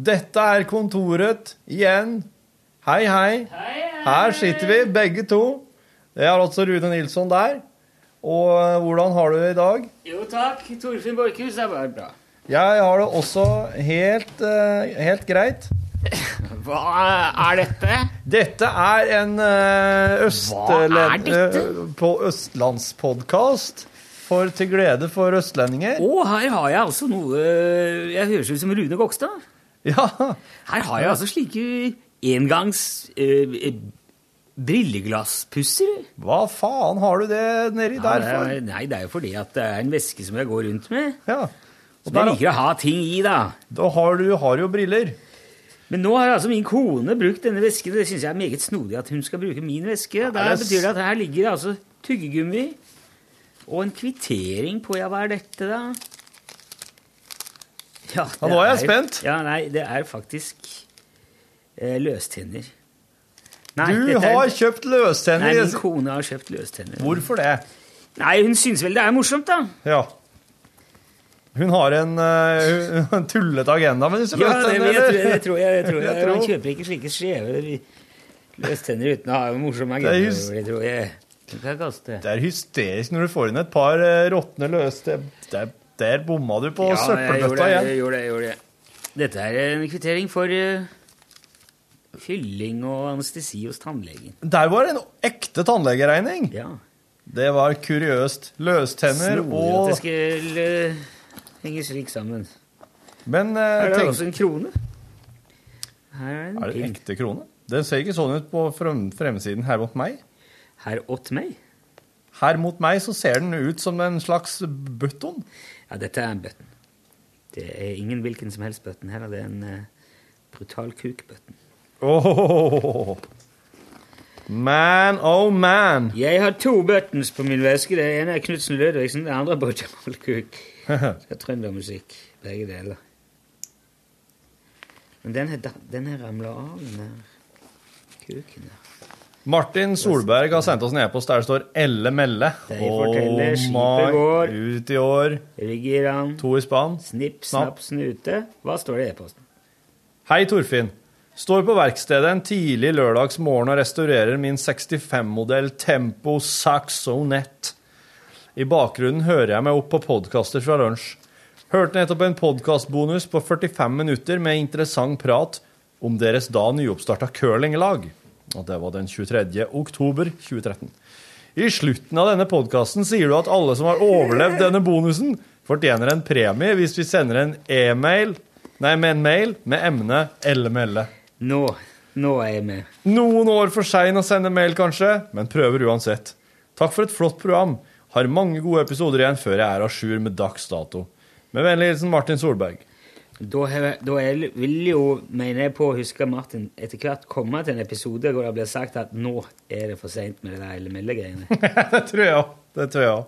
Dette er kontoret igjen. Hei, hei. Her sitter vi, begge to. Det er altså Rune Nilsson der. Og eh, hvordan har du det i dag? Jo takk, Torfinn Borchhus. Det er bare bra. Jeg har det også helt, eh, helt greit. Hva er dette? Dette er en er dette? på østlandspodkast for til glede for østlendinger. Å, her har jeg altså noe Jeg høres ut som Rune Gokstad. Ja, Her har jeg altså slike engangs eh, eh, brilleglasspusser. hva faen har du det nedi Ja, der for? Nei, det er jo fordi at det er en veske som jeg går rundt med. Ja. Som jeg liker å ha ting i, da. Da har du har jo briller. Men nå har altså min kone brukt denne vesken. Det syns jeg er meget snodig at hun skal bruke min veske. Er det betyr det at her ligger det altså tyggegummi og en kvittering på Ja, hva er dette, da? Ja, Ja, nå er jeg spent. Ja, nei, det er faktisk eh, løstenner. Nei, Du er- har kjøpt Nei, min kone har kjøpt løstenner. Hvorfor det? Nei, hun syns vel det er morsomt, da. Ja. Hun har en, uh, en tullete agenda med disse Ja, det, løstenner. jeg, tror, jeg, det jeg, jeg tror jeg, Jeg tror- Man kjøper ikke slike skjeve løstenner uten å ha en morsom agenda. Det er just- Det tror jeg. Du kan kaste. Det er hysterisk når du får inn et par uh, råtne løste... Der, der bomma du på Ja, søppelbøtta igjen. igjen. jeg gjorde det, jeg gjorde det. Dette er en kvittering for uh, Fylling og anestesi hos tannlegen. Der var det en ekte tannlegeregning. Ja. Det var kuriøst. Løstenner Snodig og at det skulle uh, henge slik sammen. Men uh, Her er det tenk, også en krone. Her er en er det en ekte krone? Den ser ikke sånn ut på frem, fremsiden her mot meg. Her åt meg? Her mot meg så ser den ut som en slags button. Ja, dette er en button. Det er ingen hvilken som helst button heller. Det er en uh, brutal kuk-button. Åh. Man, oh man. Jeg har to buttons på min veske. Det ene er Knutsen Ludvigsen, det andre er Bojamal Jamal Kuk. Det er trøndermusikk, begge deler. Men den her da- den har ramla av, den der kuken der. Martin Solberg har sendt oss en e-post der det står Elle Melle. De forteller, Oh skipet går. Ut i år. Ligger an. To i spann. Snipp, Snapp. snute. Hva står det i e-posten? Hei, Torfinn. Står på verkstedet en tidlig lørdagsmorgen og restaurerer min 65-modell Tempo Saxonet. I bakgrunnen hører jeg meg opp på podkaster fra lunsj. Hørte nettopp en podkastbonus på 45 minutter med interessant prat om deres da nyoppstarta curlinglag. Og det var den 23. oktober 2013. I slutten av denne podkasten sier du at alle som har overlevd denne bonusen, fortjener en premie hvis vi sender en e-mail Nei, med en mail med emnet LML. Nå, nå er jeg med. Noen år for sein å sende mail, kanskje, men prøver uansett. Takk for et flott program. Har mange gode episoder igjen før jeg er à jour med dags dato. Med vennlig hilsen Martin Solberg. Da, har jeg- da er, vil jo, mener jeg på å huske Martin, etter hvert komme til en episode hvor det blir sagt at nå er det for seint med det der LML-greiene. det tror jeg òg. Det tror jeg òg.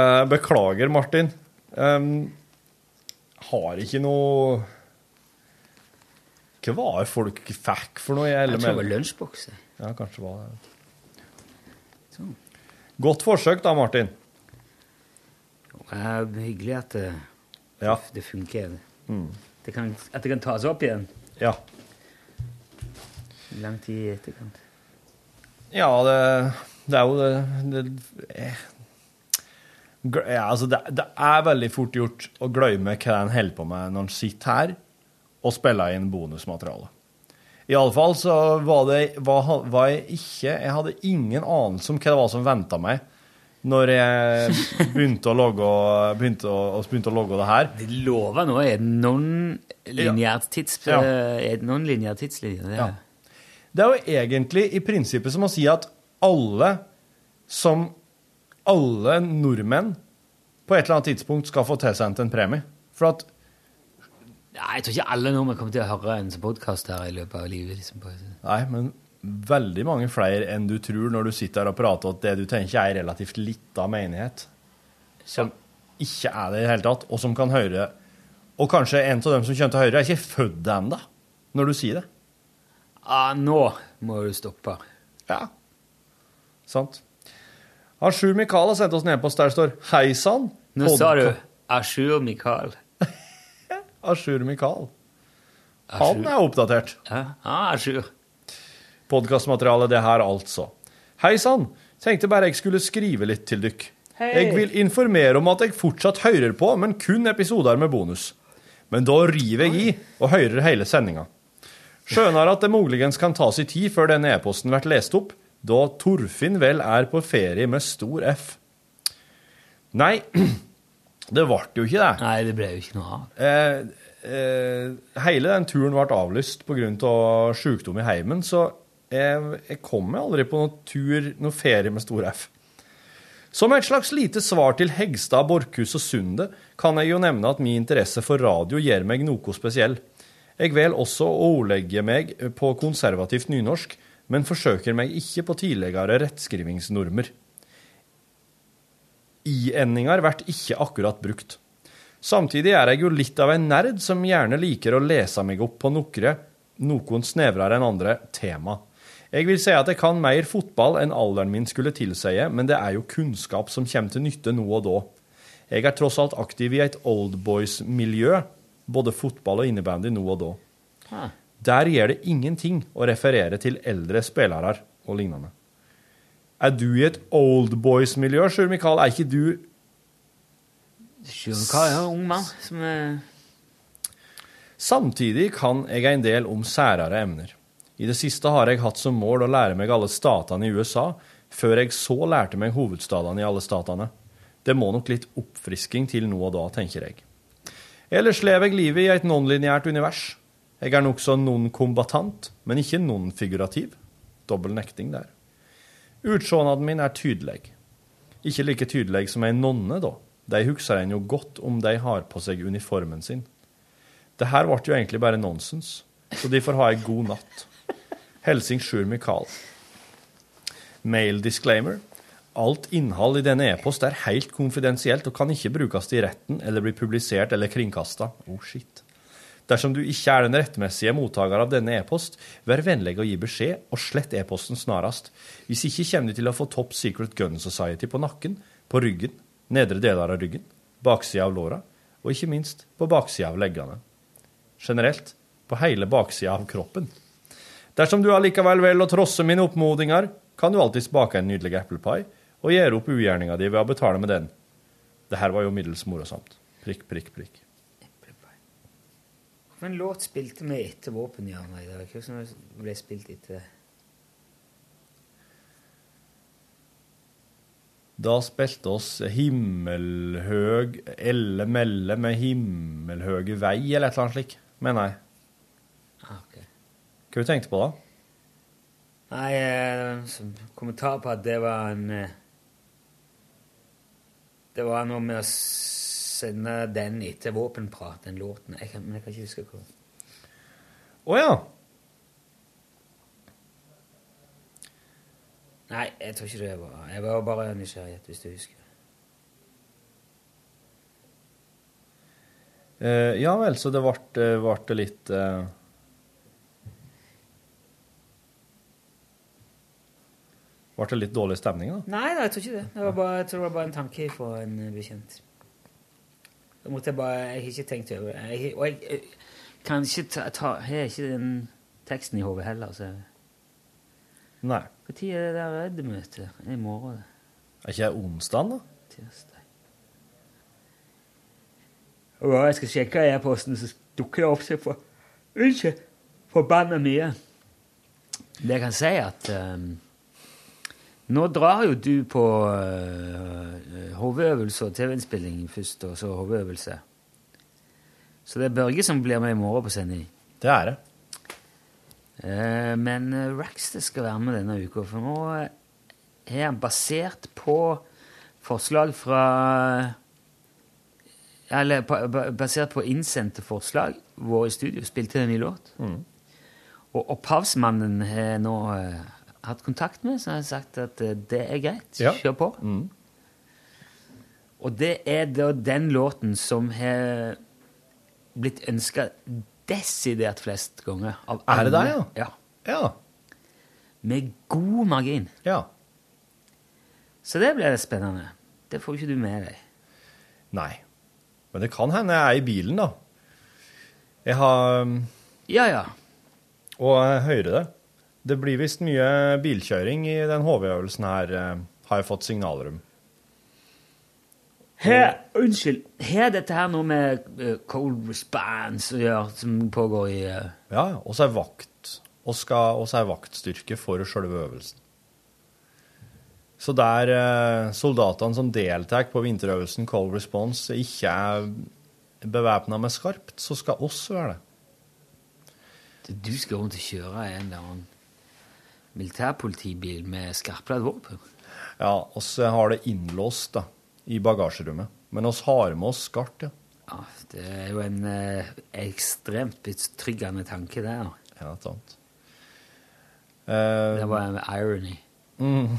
Eh, beklager, Martin. Um, har ikke noe Hva var det folk fikk for noe i Jeg tror det var lunsjbokse. lunsjboks. Ja, kanskje var det. Sånn. Godt forsøk da, Martin. Det er hyggelig at det, Ja. det funker. Mm. Det kan, at det kan tas opp igjen Ja. lang tid i etterkant. Ja, det, det er jo det, det eh, ja, altså det, det er veldig fort gjort å glemme hva en holder på med når en sitter her og spiller inn bonusmateriale. I alle fall så var det var, var jeg ikke Jeg hadde ingen anelse om hva det var som venta meg når jeg begynte å logge, begynte å, begynte å logge det her. Det lover nå er non-lineært tids, Ja. er et tidslinje. Det er- Ja. Det er jo egentlig i prinsippet som å si at alle som Alle nordmenn på et eller annet tidspunkt skal få tilsendt en premie. For at Nei, jeg tror ikke alle nordmenn kommer til å høre en podkast her i løpet av livet. Liksom. Nei, men veldig mange flere enn du tror når du sitter her og prater at det du tenker er relativt lita menighet. Som ikke er det i det hele tatt, og som kan høre Og kanskje en av dem som kommer til å høre, er ikke født ennå når du sier det. Ah, nå må du stoppe. Ja. Sant. Ashur Mikael har sendt oss en e-post der det står Hei sann. Nå sa du Ashur Mikael. Ashur Mikael. Han er oppdatert. Ja, ah, Ashur. Podkastmateriale, det her, altså. Hei sann. Tenkte bare jeg skulle skrive litt til dykk. Hei. Jeg vil informere om at jeg fortsatt hører på, men kun episoder med bonus. Men da river jeg i og hører hele sendinga. Skjønner at det muligens kan ta sin tid før denne e-posten blir lest opp, da Torfinn vel er på ferie med stor F. Nei, det ble jo ikke det. Nei, det ble jo ikke noe av. Eh, eh, hele den turen ble avlyst pga. sykdom i heimen, så jeg, jeg kommer aldri på noen tur, noen ferie med stor F. Som et slags lite svar til Hegstad, Borchhus og Sunde kan jeg jo nevne at min interesse for radio gjør meg noe spesiell. Jeg vel også å ordlegge meg på konservativt nynorsk, men forsøker meg ikke på tidligere rettskrivingsnormer. I-endinger blir ikke akkurat brukt. Samtidig er jeg jo litt av en nerd som gjerne liker å lese meg opp på noen, noen snevrere enn andre, tema. Jeg vil si at jeg kan mer fotball enn alderen min skulle tilsie, men det er jo kunnskap som kommer til nytte nå og da. Jeg er tross alt aktiv i et oldboys-miljø, både fotball og innebandy nå og da. Der gjør det ingenting å referere til eldre spillere og lignende. Er du i et oldboys-miljø, Sjur Mikael? Er ikke du Sjur Mikael er en ung mann som er Samtidig kan jeg en del om særere emner. I det siste har jeg hatt som mål å lære meg alle statene i USA, før jeg så lærte meg hovedstadene i alle statene. Det må nok litt oppfrisking til nå og da, tenker jeg. Ellers lever jeg livet i et nonlineært univers. Jeg er nokså non-kombatant, men ikke non-figurativ. Dobbel nekting der. Utsjånaden min er tydelig. Ikke like tydelig som ei nonne, da. De husker en jo godt om de har på seg uniformen sin. Det her ble jo egentlig bare nonsens, så de får ha ei god natt. Helsing Sjur Mikael. Mail disclaimer. Alt innhold i denne e-post er helt konfidensielt og kan ikke brukes til retten eller bli publisert eller kringkasta. Oh, shit. Dersom du ikke er den rettmessige mottaker av denne e-post, vær vennlig å gi beskjed, og slett e-posten snarest. Hvis ikke kommer du til å få Top Secret Gun Society på nakken, på ryggen, nedre deler av ryggen, baksida av låra, og ikke minst på baksida av leggene. Generelt på hele baksida av kroppen. Dersom du allikevel velger å trosse mine oppmodinger, kan du alltids bake en nydelig eplepai og gjøre opp ugjerninga di ved å betale med den. Det her var jo middels morosamt. Prikk, prikk, prikk. Hvilken låt spilte vi etter Våpenhjørnet i dag? Hva som ble spilt etter det? Da spilte oss Himmelhøg Elle melle med himmelhøge vei, eller et eller annet slikt, mener jeg. Hva du tenkte på da? Nei, eh, kommentar på at det var en eh, Det var noe med å sende den etter våpenprat, den låten. Jeg kan, men jeg kan ikke huske hva. Å ja. Nei, jeg tror ikke det var Jeg var bare nysgjerrig, hvis du husker. Uh, ja vel, så det ble, eh, ble litt eh, Ble det litt dårlig stemning, da? Nei, nei jeg tror ikke det. det var bare, jeg tror det var bare en tanke for en eh, bekjent. Da måtte jeg bare Jeg har ikke tenkt over det. Jeg, og jeg, jeg kan ikke ta, ta har ikke den teksten i hodet heller. Så. Nei. Når er det der Redd-møtet? I morgen? Er ikke det onsdag, da? Tirsdag. Og jeg skal sjekke e-posten, så dukker det opp seg for Ikke forbanna mye. Det jeg kan si, at um, nå drar jo du på uh, HV-øvelse og TV-innspilling først, og så HV-øvelse. Så det er Børge som blir med i morgen på sending. Det er det. Uh, men uh, Raxter skal være med denne uka, for nå eh, er han basert på forslag fra Eller på, basert på innsendte forslag. Vår i studio spilte en ny låt. Og opphavsmannen har nå eh, hatt kontakt med, som har sagt at eh, det er greit. Ja. Kjør på. Og det er da den låten som har blitt ønska desidert flest ganger. Av Er det alle. det, ja? Ja. Med god margin. Ja. Så det blir spennende. Det får ikke du med deg. Nei. Men det kan hende jeg er i bilen, da. Jeg har um, Ja, ja. Og jeg hører det. Det blir visst mye bilkjøring i den HV-øvelsen her, eh, har jeg fått signaler om. Her, unnskyld, har dette her noe med eh, cold response å gjøre, som pågår i uh... Ja, og så er vakt. Og så er vaktstyrke for sjølve øvelsen. Så der uh, soldatene som deltar på vinterøvelsen Cold Response, ikke er bevæpna med skarpt, så skal oss være det. Du skal rundt og kjøre en eller annen militærpolitibil med skarpladd våpen? Ja, oss har det innlåst da, i bagasjerommet. Men oss har med oss skarpt, ja. Ja, det er jo en eh, ekstremt betryggende tanke, det. Ja, sant. Uh, Det var en irony. Mm.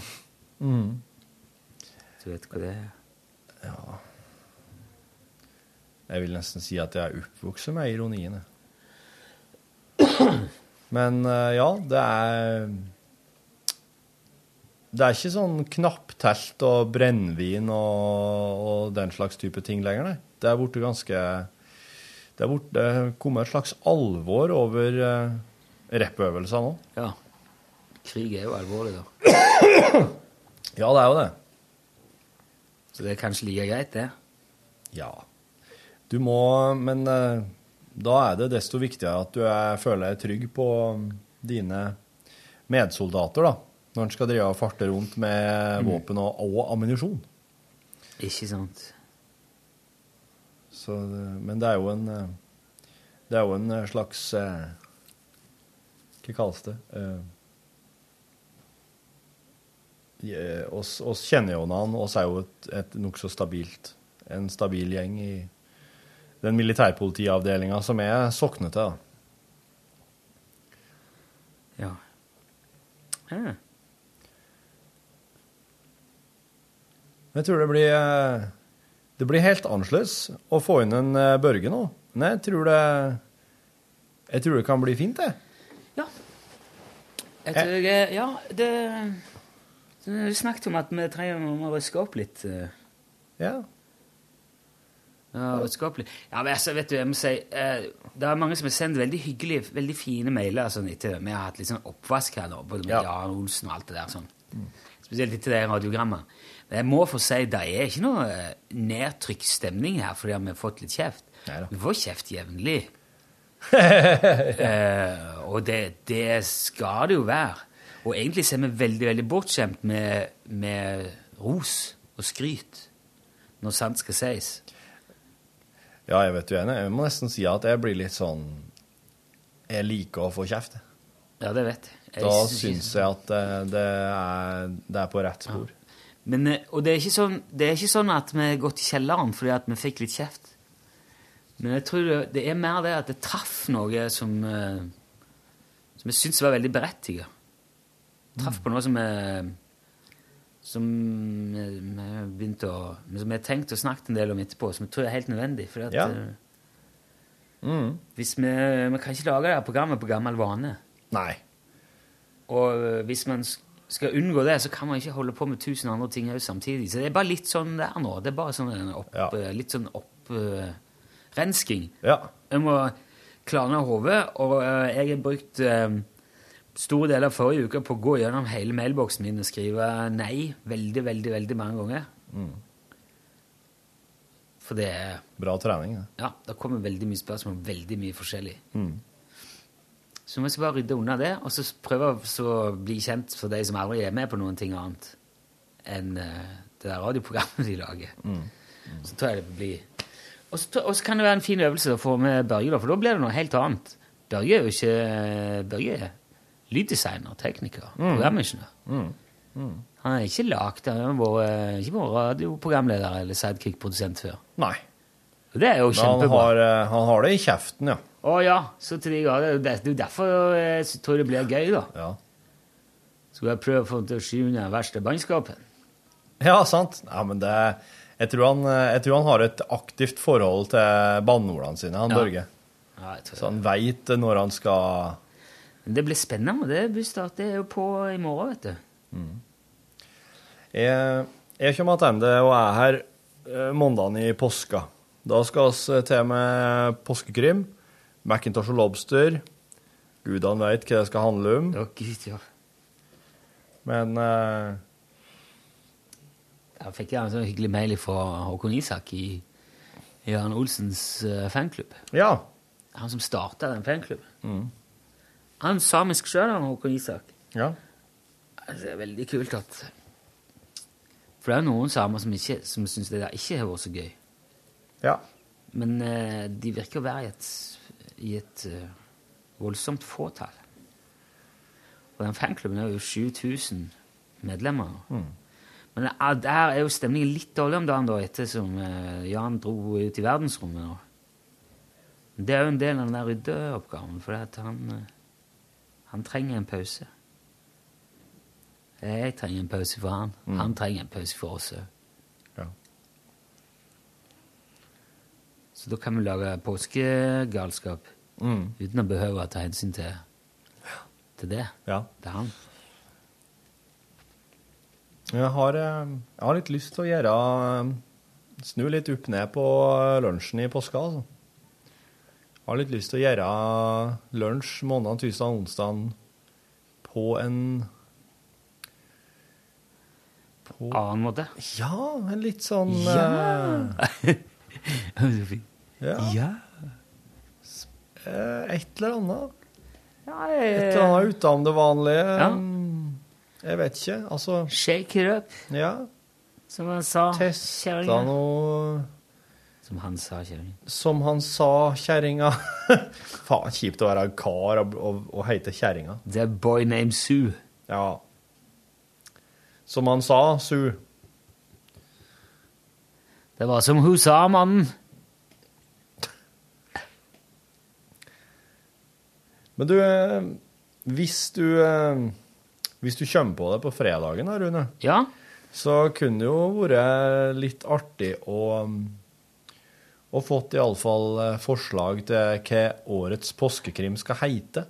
Mm. Du vet hva det er? Ja Jeg vil nesten si at jeg er oppvokst med ironien. jeg. Men eh, ja, det er Det er ikke sånn knapptelt og brennevin og, og den slags type ting lenger, nei. Det er blitt ganske Det er er kommet et slags alvor over uh, rappøvelser nå. Ja. Krig er jo alvorlig, da. Ja, det er jo det. Så det er kanskje like greit, det. Ja. Du må Men uh, da er det desto viktigere at du er, føler deg trygg på, dine medsoldater, da, når han skal drive og farte rundt med våpen og, og ammunisjon. Ikke sant. Så, men det er jo en eh, Det er jo en eh, slags eh, Hva kalles det? Eh, oss, oss kjenner jo han, oss er jo et, et nokså stabilt En stabil gjeng i den militærpolitiavdelinga som jeg sokner til. da. Ja. ja. Jeg tror det blir eh, Det blir helt annerledes å få inn en eh, Børge nå. Men jeg tror det Jeg tror det kan bli fint, det. Ja. Jeg tror jeg, ja, det Du snakket om at vi trenger å røske opp litt. eh. Ja. Ja. Ja, men altså, vet du, jeg må si eh, Det er mange som har sendt veldig hyggelige, veldig fine mailer sånn etter Vi har hatt litt sånn oppvask her nå, både med Ja. Jan Olsen og alt det der sånn. Spesielt etter det radiogrammet. Men jeg må få si, det er ikke noe eh, nedtrykt stemning her fordi vi har fått litt kjeft. Vi får kjeft jevnlig. eh, og det, det skal det jo være. Og egentlig ser er vi veldig, veldig bortskjemt med, med ros og skryt når sant skal sies. Ja, jeg vet du enig. Jeg må nesten si at jeg blir litt sånn Jeg liker å få kjeft. Ja, det vet jeg. Da syns jeg at det, det, er, det er på rett spor. Men, eh, og det er, ikke sånn, det er ikke sånn at vi har gått i kjelleren fordi at vi fikk litt kjeft. Men jeg tror det, er mer det at det traff noe som eh, Som jeg syns var veldig berettiget. Traff på noe som jeg som jeg begynte å Som jeg tenkte tenkt og snakket en del om etterpå, som jeg tror er helt nødvendig. Fordi at, Ja. Mm. hvis vi, vi kan ikke lage det her programmet på gammel vane. Nei. Og øh, hvis man skal unngå det, så kan man ikke holde på med tusen andre ting samtidig. Så det er bare litt sånn det er nå. Det er bare sånn opp, ja. litt sånn opprensking. Jeg må klarne hodet, og uh, jeg har brukt uh, store deler av forrige uke på å gå gjennom hele mailboksen min og skrive nei veldig, veldig, veldig mange ganger. Mm. For det er Bra trening. Ja. Ja, det kommer veldig mye spørsmål veldig mye forskjellig. Mm. Så vi skal bare rydde unna det, og så prøve å bli kjent for de som aldri er med på noen ting annet enn eh, det der radioprogrammet de lager. Mm. Så tror jeg det blir Og så tror- og så kan det være en fin øvelse å få med Børge, da, for da blir det noe helt annet. Børge er jo ikke Børge er lyddesigner, tekniker, Mm. programingeniør. Mm. Mm. Han er ikke lagd Han har vært- ikke vært radioprogramleder eller sidekick-produsent før. Nei. Og det er jo kjempebra. han har, eh, han har det i kjeften, ja. Å ja, så de grader. Det er jo derfor jeg tror det blir gøy, da. Ja. Skal jeg prøve å få til å skyve unna den verste bannskapen? Ja, sant. Ja, men det, jeg, tror han, eh, jeg tror han har et aktivt forhold til banneordene sine, han Ja. Børge. Ja, Så han veit når han skal det blir spennende. Det bussstart det er jo på i morgen, vet du. Jeg, jeg kommer tilbake og er her eh, mandagen i påska. Da skal vi til med påskekrim, Macintosh og Lobster. Gudene veit hva det skal handle om. Å, Gud, ja. Men uh, Da fikk jeg en sånn hyggelig mail fra Håkon Isak i Jørn Olsens uh, fanklubb. Ja. Han som starta den fanklubben. Mm. Han er samisk sjøl, han Håkon Isak. Ja. Altså, det er veldig kult at For det er jo noen samer som, ikke, som syns det der ikke har vært så gøy. Ja. Men uh, de virker å være i et, i et eh, voldsomt fåtall. Og den fanklubben er jo 7000 medlemmer. Mm. Men eh, der er jo stemningen litt dårlig om dagen, da, ettersom uh, Jan dro ut i verdensrommet nå. Det er jo en del av den der ryddeoppgaven, for han, eh, han trenger en pause. Jeg trenger en pause for han. Han trenger en pause for oss òg. Så da kan vi lage påskegalskap Mm. uten å behøve å ta hensyn til, til det. Ja. Det er han. Jeg har, eh, jeg har litt lyst til å gjøre eh, Snu litt opp ned på lunsjen i påska. Altså. Jeg har litt lyst til å gjøre lunsj mandag, tirsdag onsdag på en På Annen måte? Ja, en litt sånn Ja. eh, ja. Ja. Eh, Et eller annet. Et eller annet utenom det vanlige. Ja. Mm, Jeg vet ikke. Altså Shake it up, Ja. som han sa. Testa kjerringa. noe Som han sa, kjerringa. Som han sa, kjerringa. Faen, kjipt å være kar og, og, og hete kjerringa. The boy named Sue. Ja. Som han sa, Sue. Det var som hun sa, mannen. Men du, eh, hvis du eh, Hvis du kommer på det på fredagen, da, Rune, Ja. så kunne det jo vært litt artig å og fått iallfall eh, forslag til hva årets påskekrim skal heite.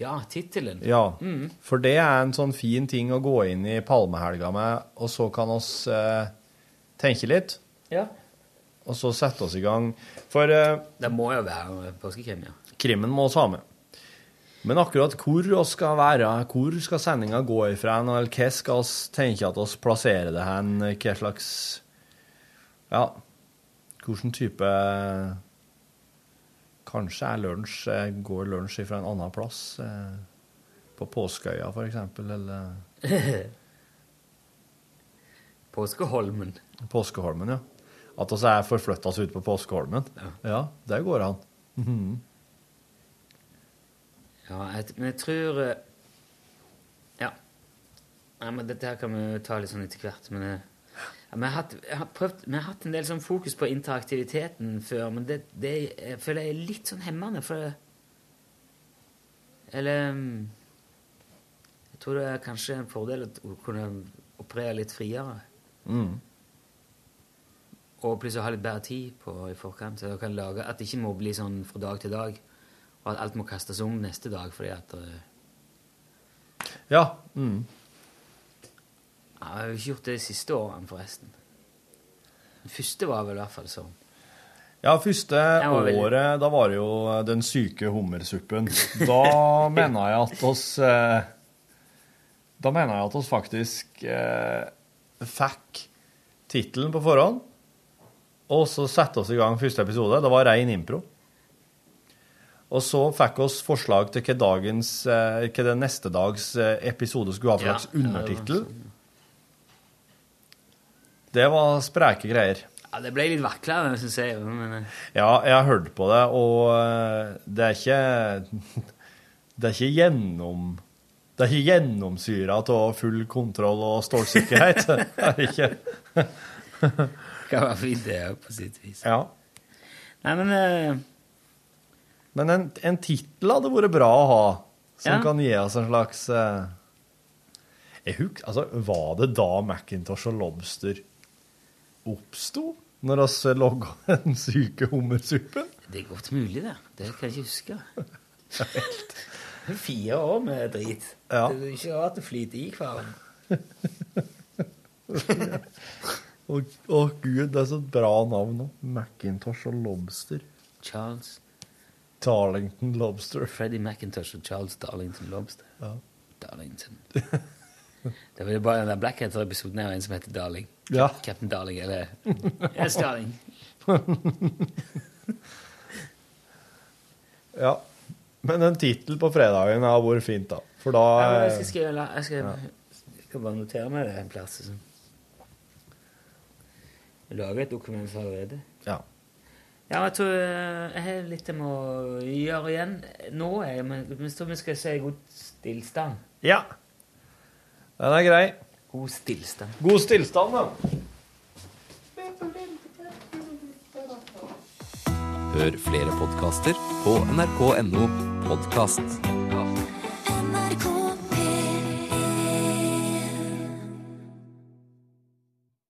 Ja, tittelen. Ja, Mm. for det er en sånn fin ting å gå inn i palmehelga med, og så kan oss eh, tenke litt, Ja. og så sette oss i gang. For eh, Det må jo være påskekrim, ja. krimmen må oss ha med. Men akkurat hvor vi skal være, hvor skal sendinga gå ifra, eller hva skal vi tenke at vi plasserer det hen, hva slags Ja, hvilken type Kanskje er lunsj, eh, går lunsj fra en annen plass? eh, På Påskeøya, for eksempel, eller Påskeholmen. Påskeholmen, ja. At oss er forflytta oss ut på Påskeholmen. Ja, det går an. Mhm. Ja, jeg, men jeg tror eh, Ja. Nei, men dette her kan vi jo ta litt sånn etter hvert. Men eh, ja, vi har, hatt, har prøvd, vi har hatt en del sånn fokus på interaktiviteten før, men det, det jeg føler jeg er litt sånn hemmende, for Eller mm, Jeg tror det er kanskje en fordel å kunne operere litt friere. Mm. Og plutselig ha litt bedre tid på i forkant. Så jeg kan lage, at det ikke må bli sånn fra dag til dag. Og at alt må kastes om neste dag fordi at det... Ja. Mm. ja, Jeg har jo ikke gjort det de siste årene, forresten. Den første var vel i hvert fall sånn. Ja, første veldig- året, da var det jo den syke hummersuppen. Da mener jeg at oss eh, Da mener jeg at oss faktisk eh, fikk tittelen på forhånd, og så sette oss i gang første episode. Det var rein impro. Og så fikk oss forslag til hva, dagens, eh, hva den neste dags eh, episode skulle ha for slags ja, det var undertittel. Det var spreke greier. Ja, Det ble litt vaklere, syns jeg. Men, eh, Ja, jeg har hørt på det, og det er ikke Det er ikke gjennom Det er ikke gjennomsyra av full kontroll og stålsikkerhet. Det er ikke. det kan være fint, det òg, på sitt vis. Ja. Nei, men Men en, en tittel hadde vært bra å ha, som Ja. kan gi oss en slags eh, jeg huk, altså, Var det da Macintosh og Lobster oppsto? Når vi logga den syke hummersuppen? Det er godt mulig, det. Det kan jeg ikke huske. Fire år med drit. Ja. Det er ikke rart det flyter i hverandre. Å gud, det er så bra navn nå. Macintosh og Lobster. Charles Darlington Lobster. Freddie McIntosh og Charles Darlington Lobster. Ja. Darlington. Det var bare den der Blackhatter-episoden av en som heter Darling. Ja. Captain Darling, eller Yes, Darling. Ja. Men en tittel på fredagen har vært fint, da. For da Ja, jeg skal skrive la- Jeg skal, jeg skal bare notere meg det en plass. Liksom. Lage et dokument allerede. Ja. Ja, jeg tror eh, jeg har litt jeg må gjøre igjen nå. Jeg, men men så vi skal si god stillstand. Ja. Den er grei. God stillstand. God stillstand, da. Hør flere podkaster på nrk.no podkast.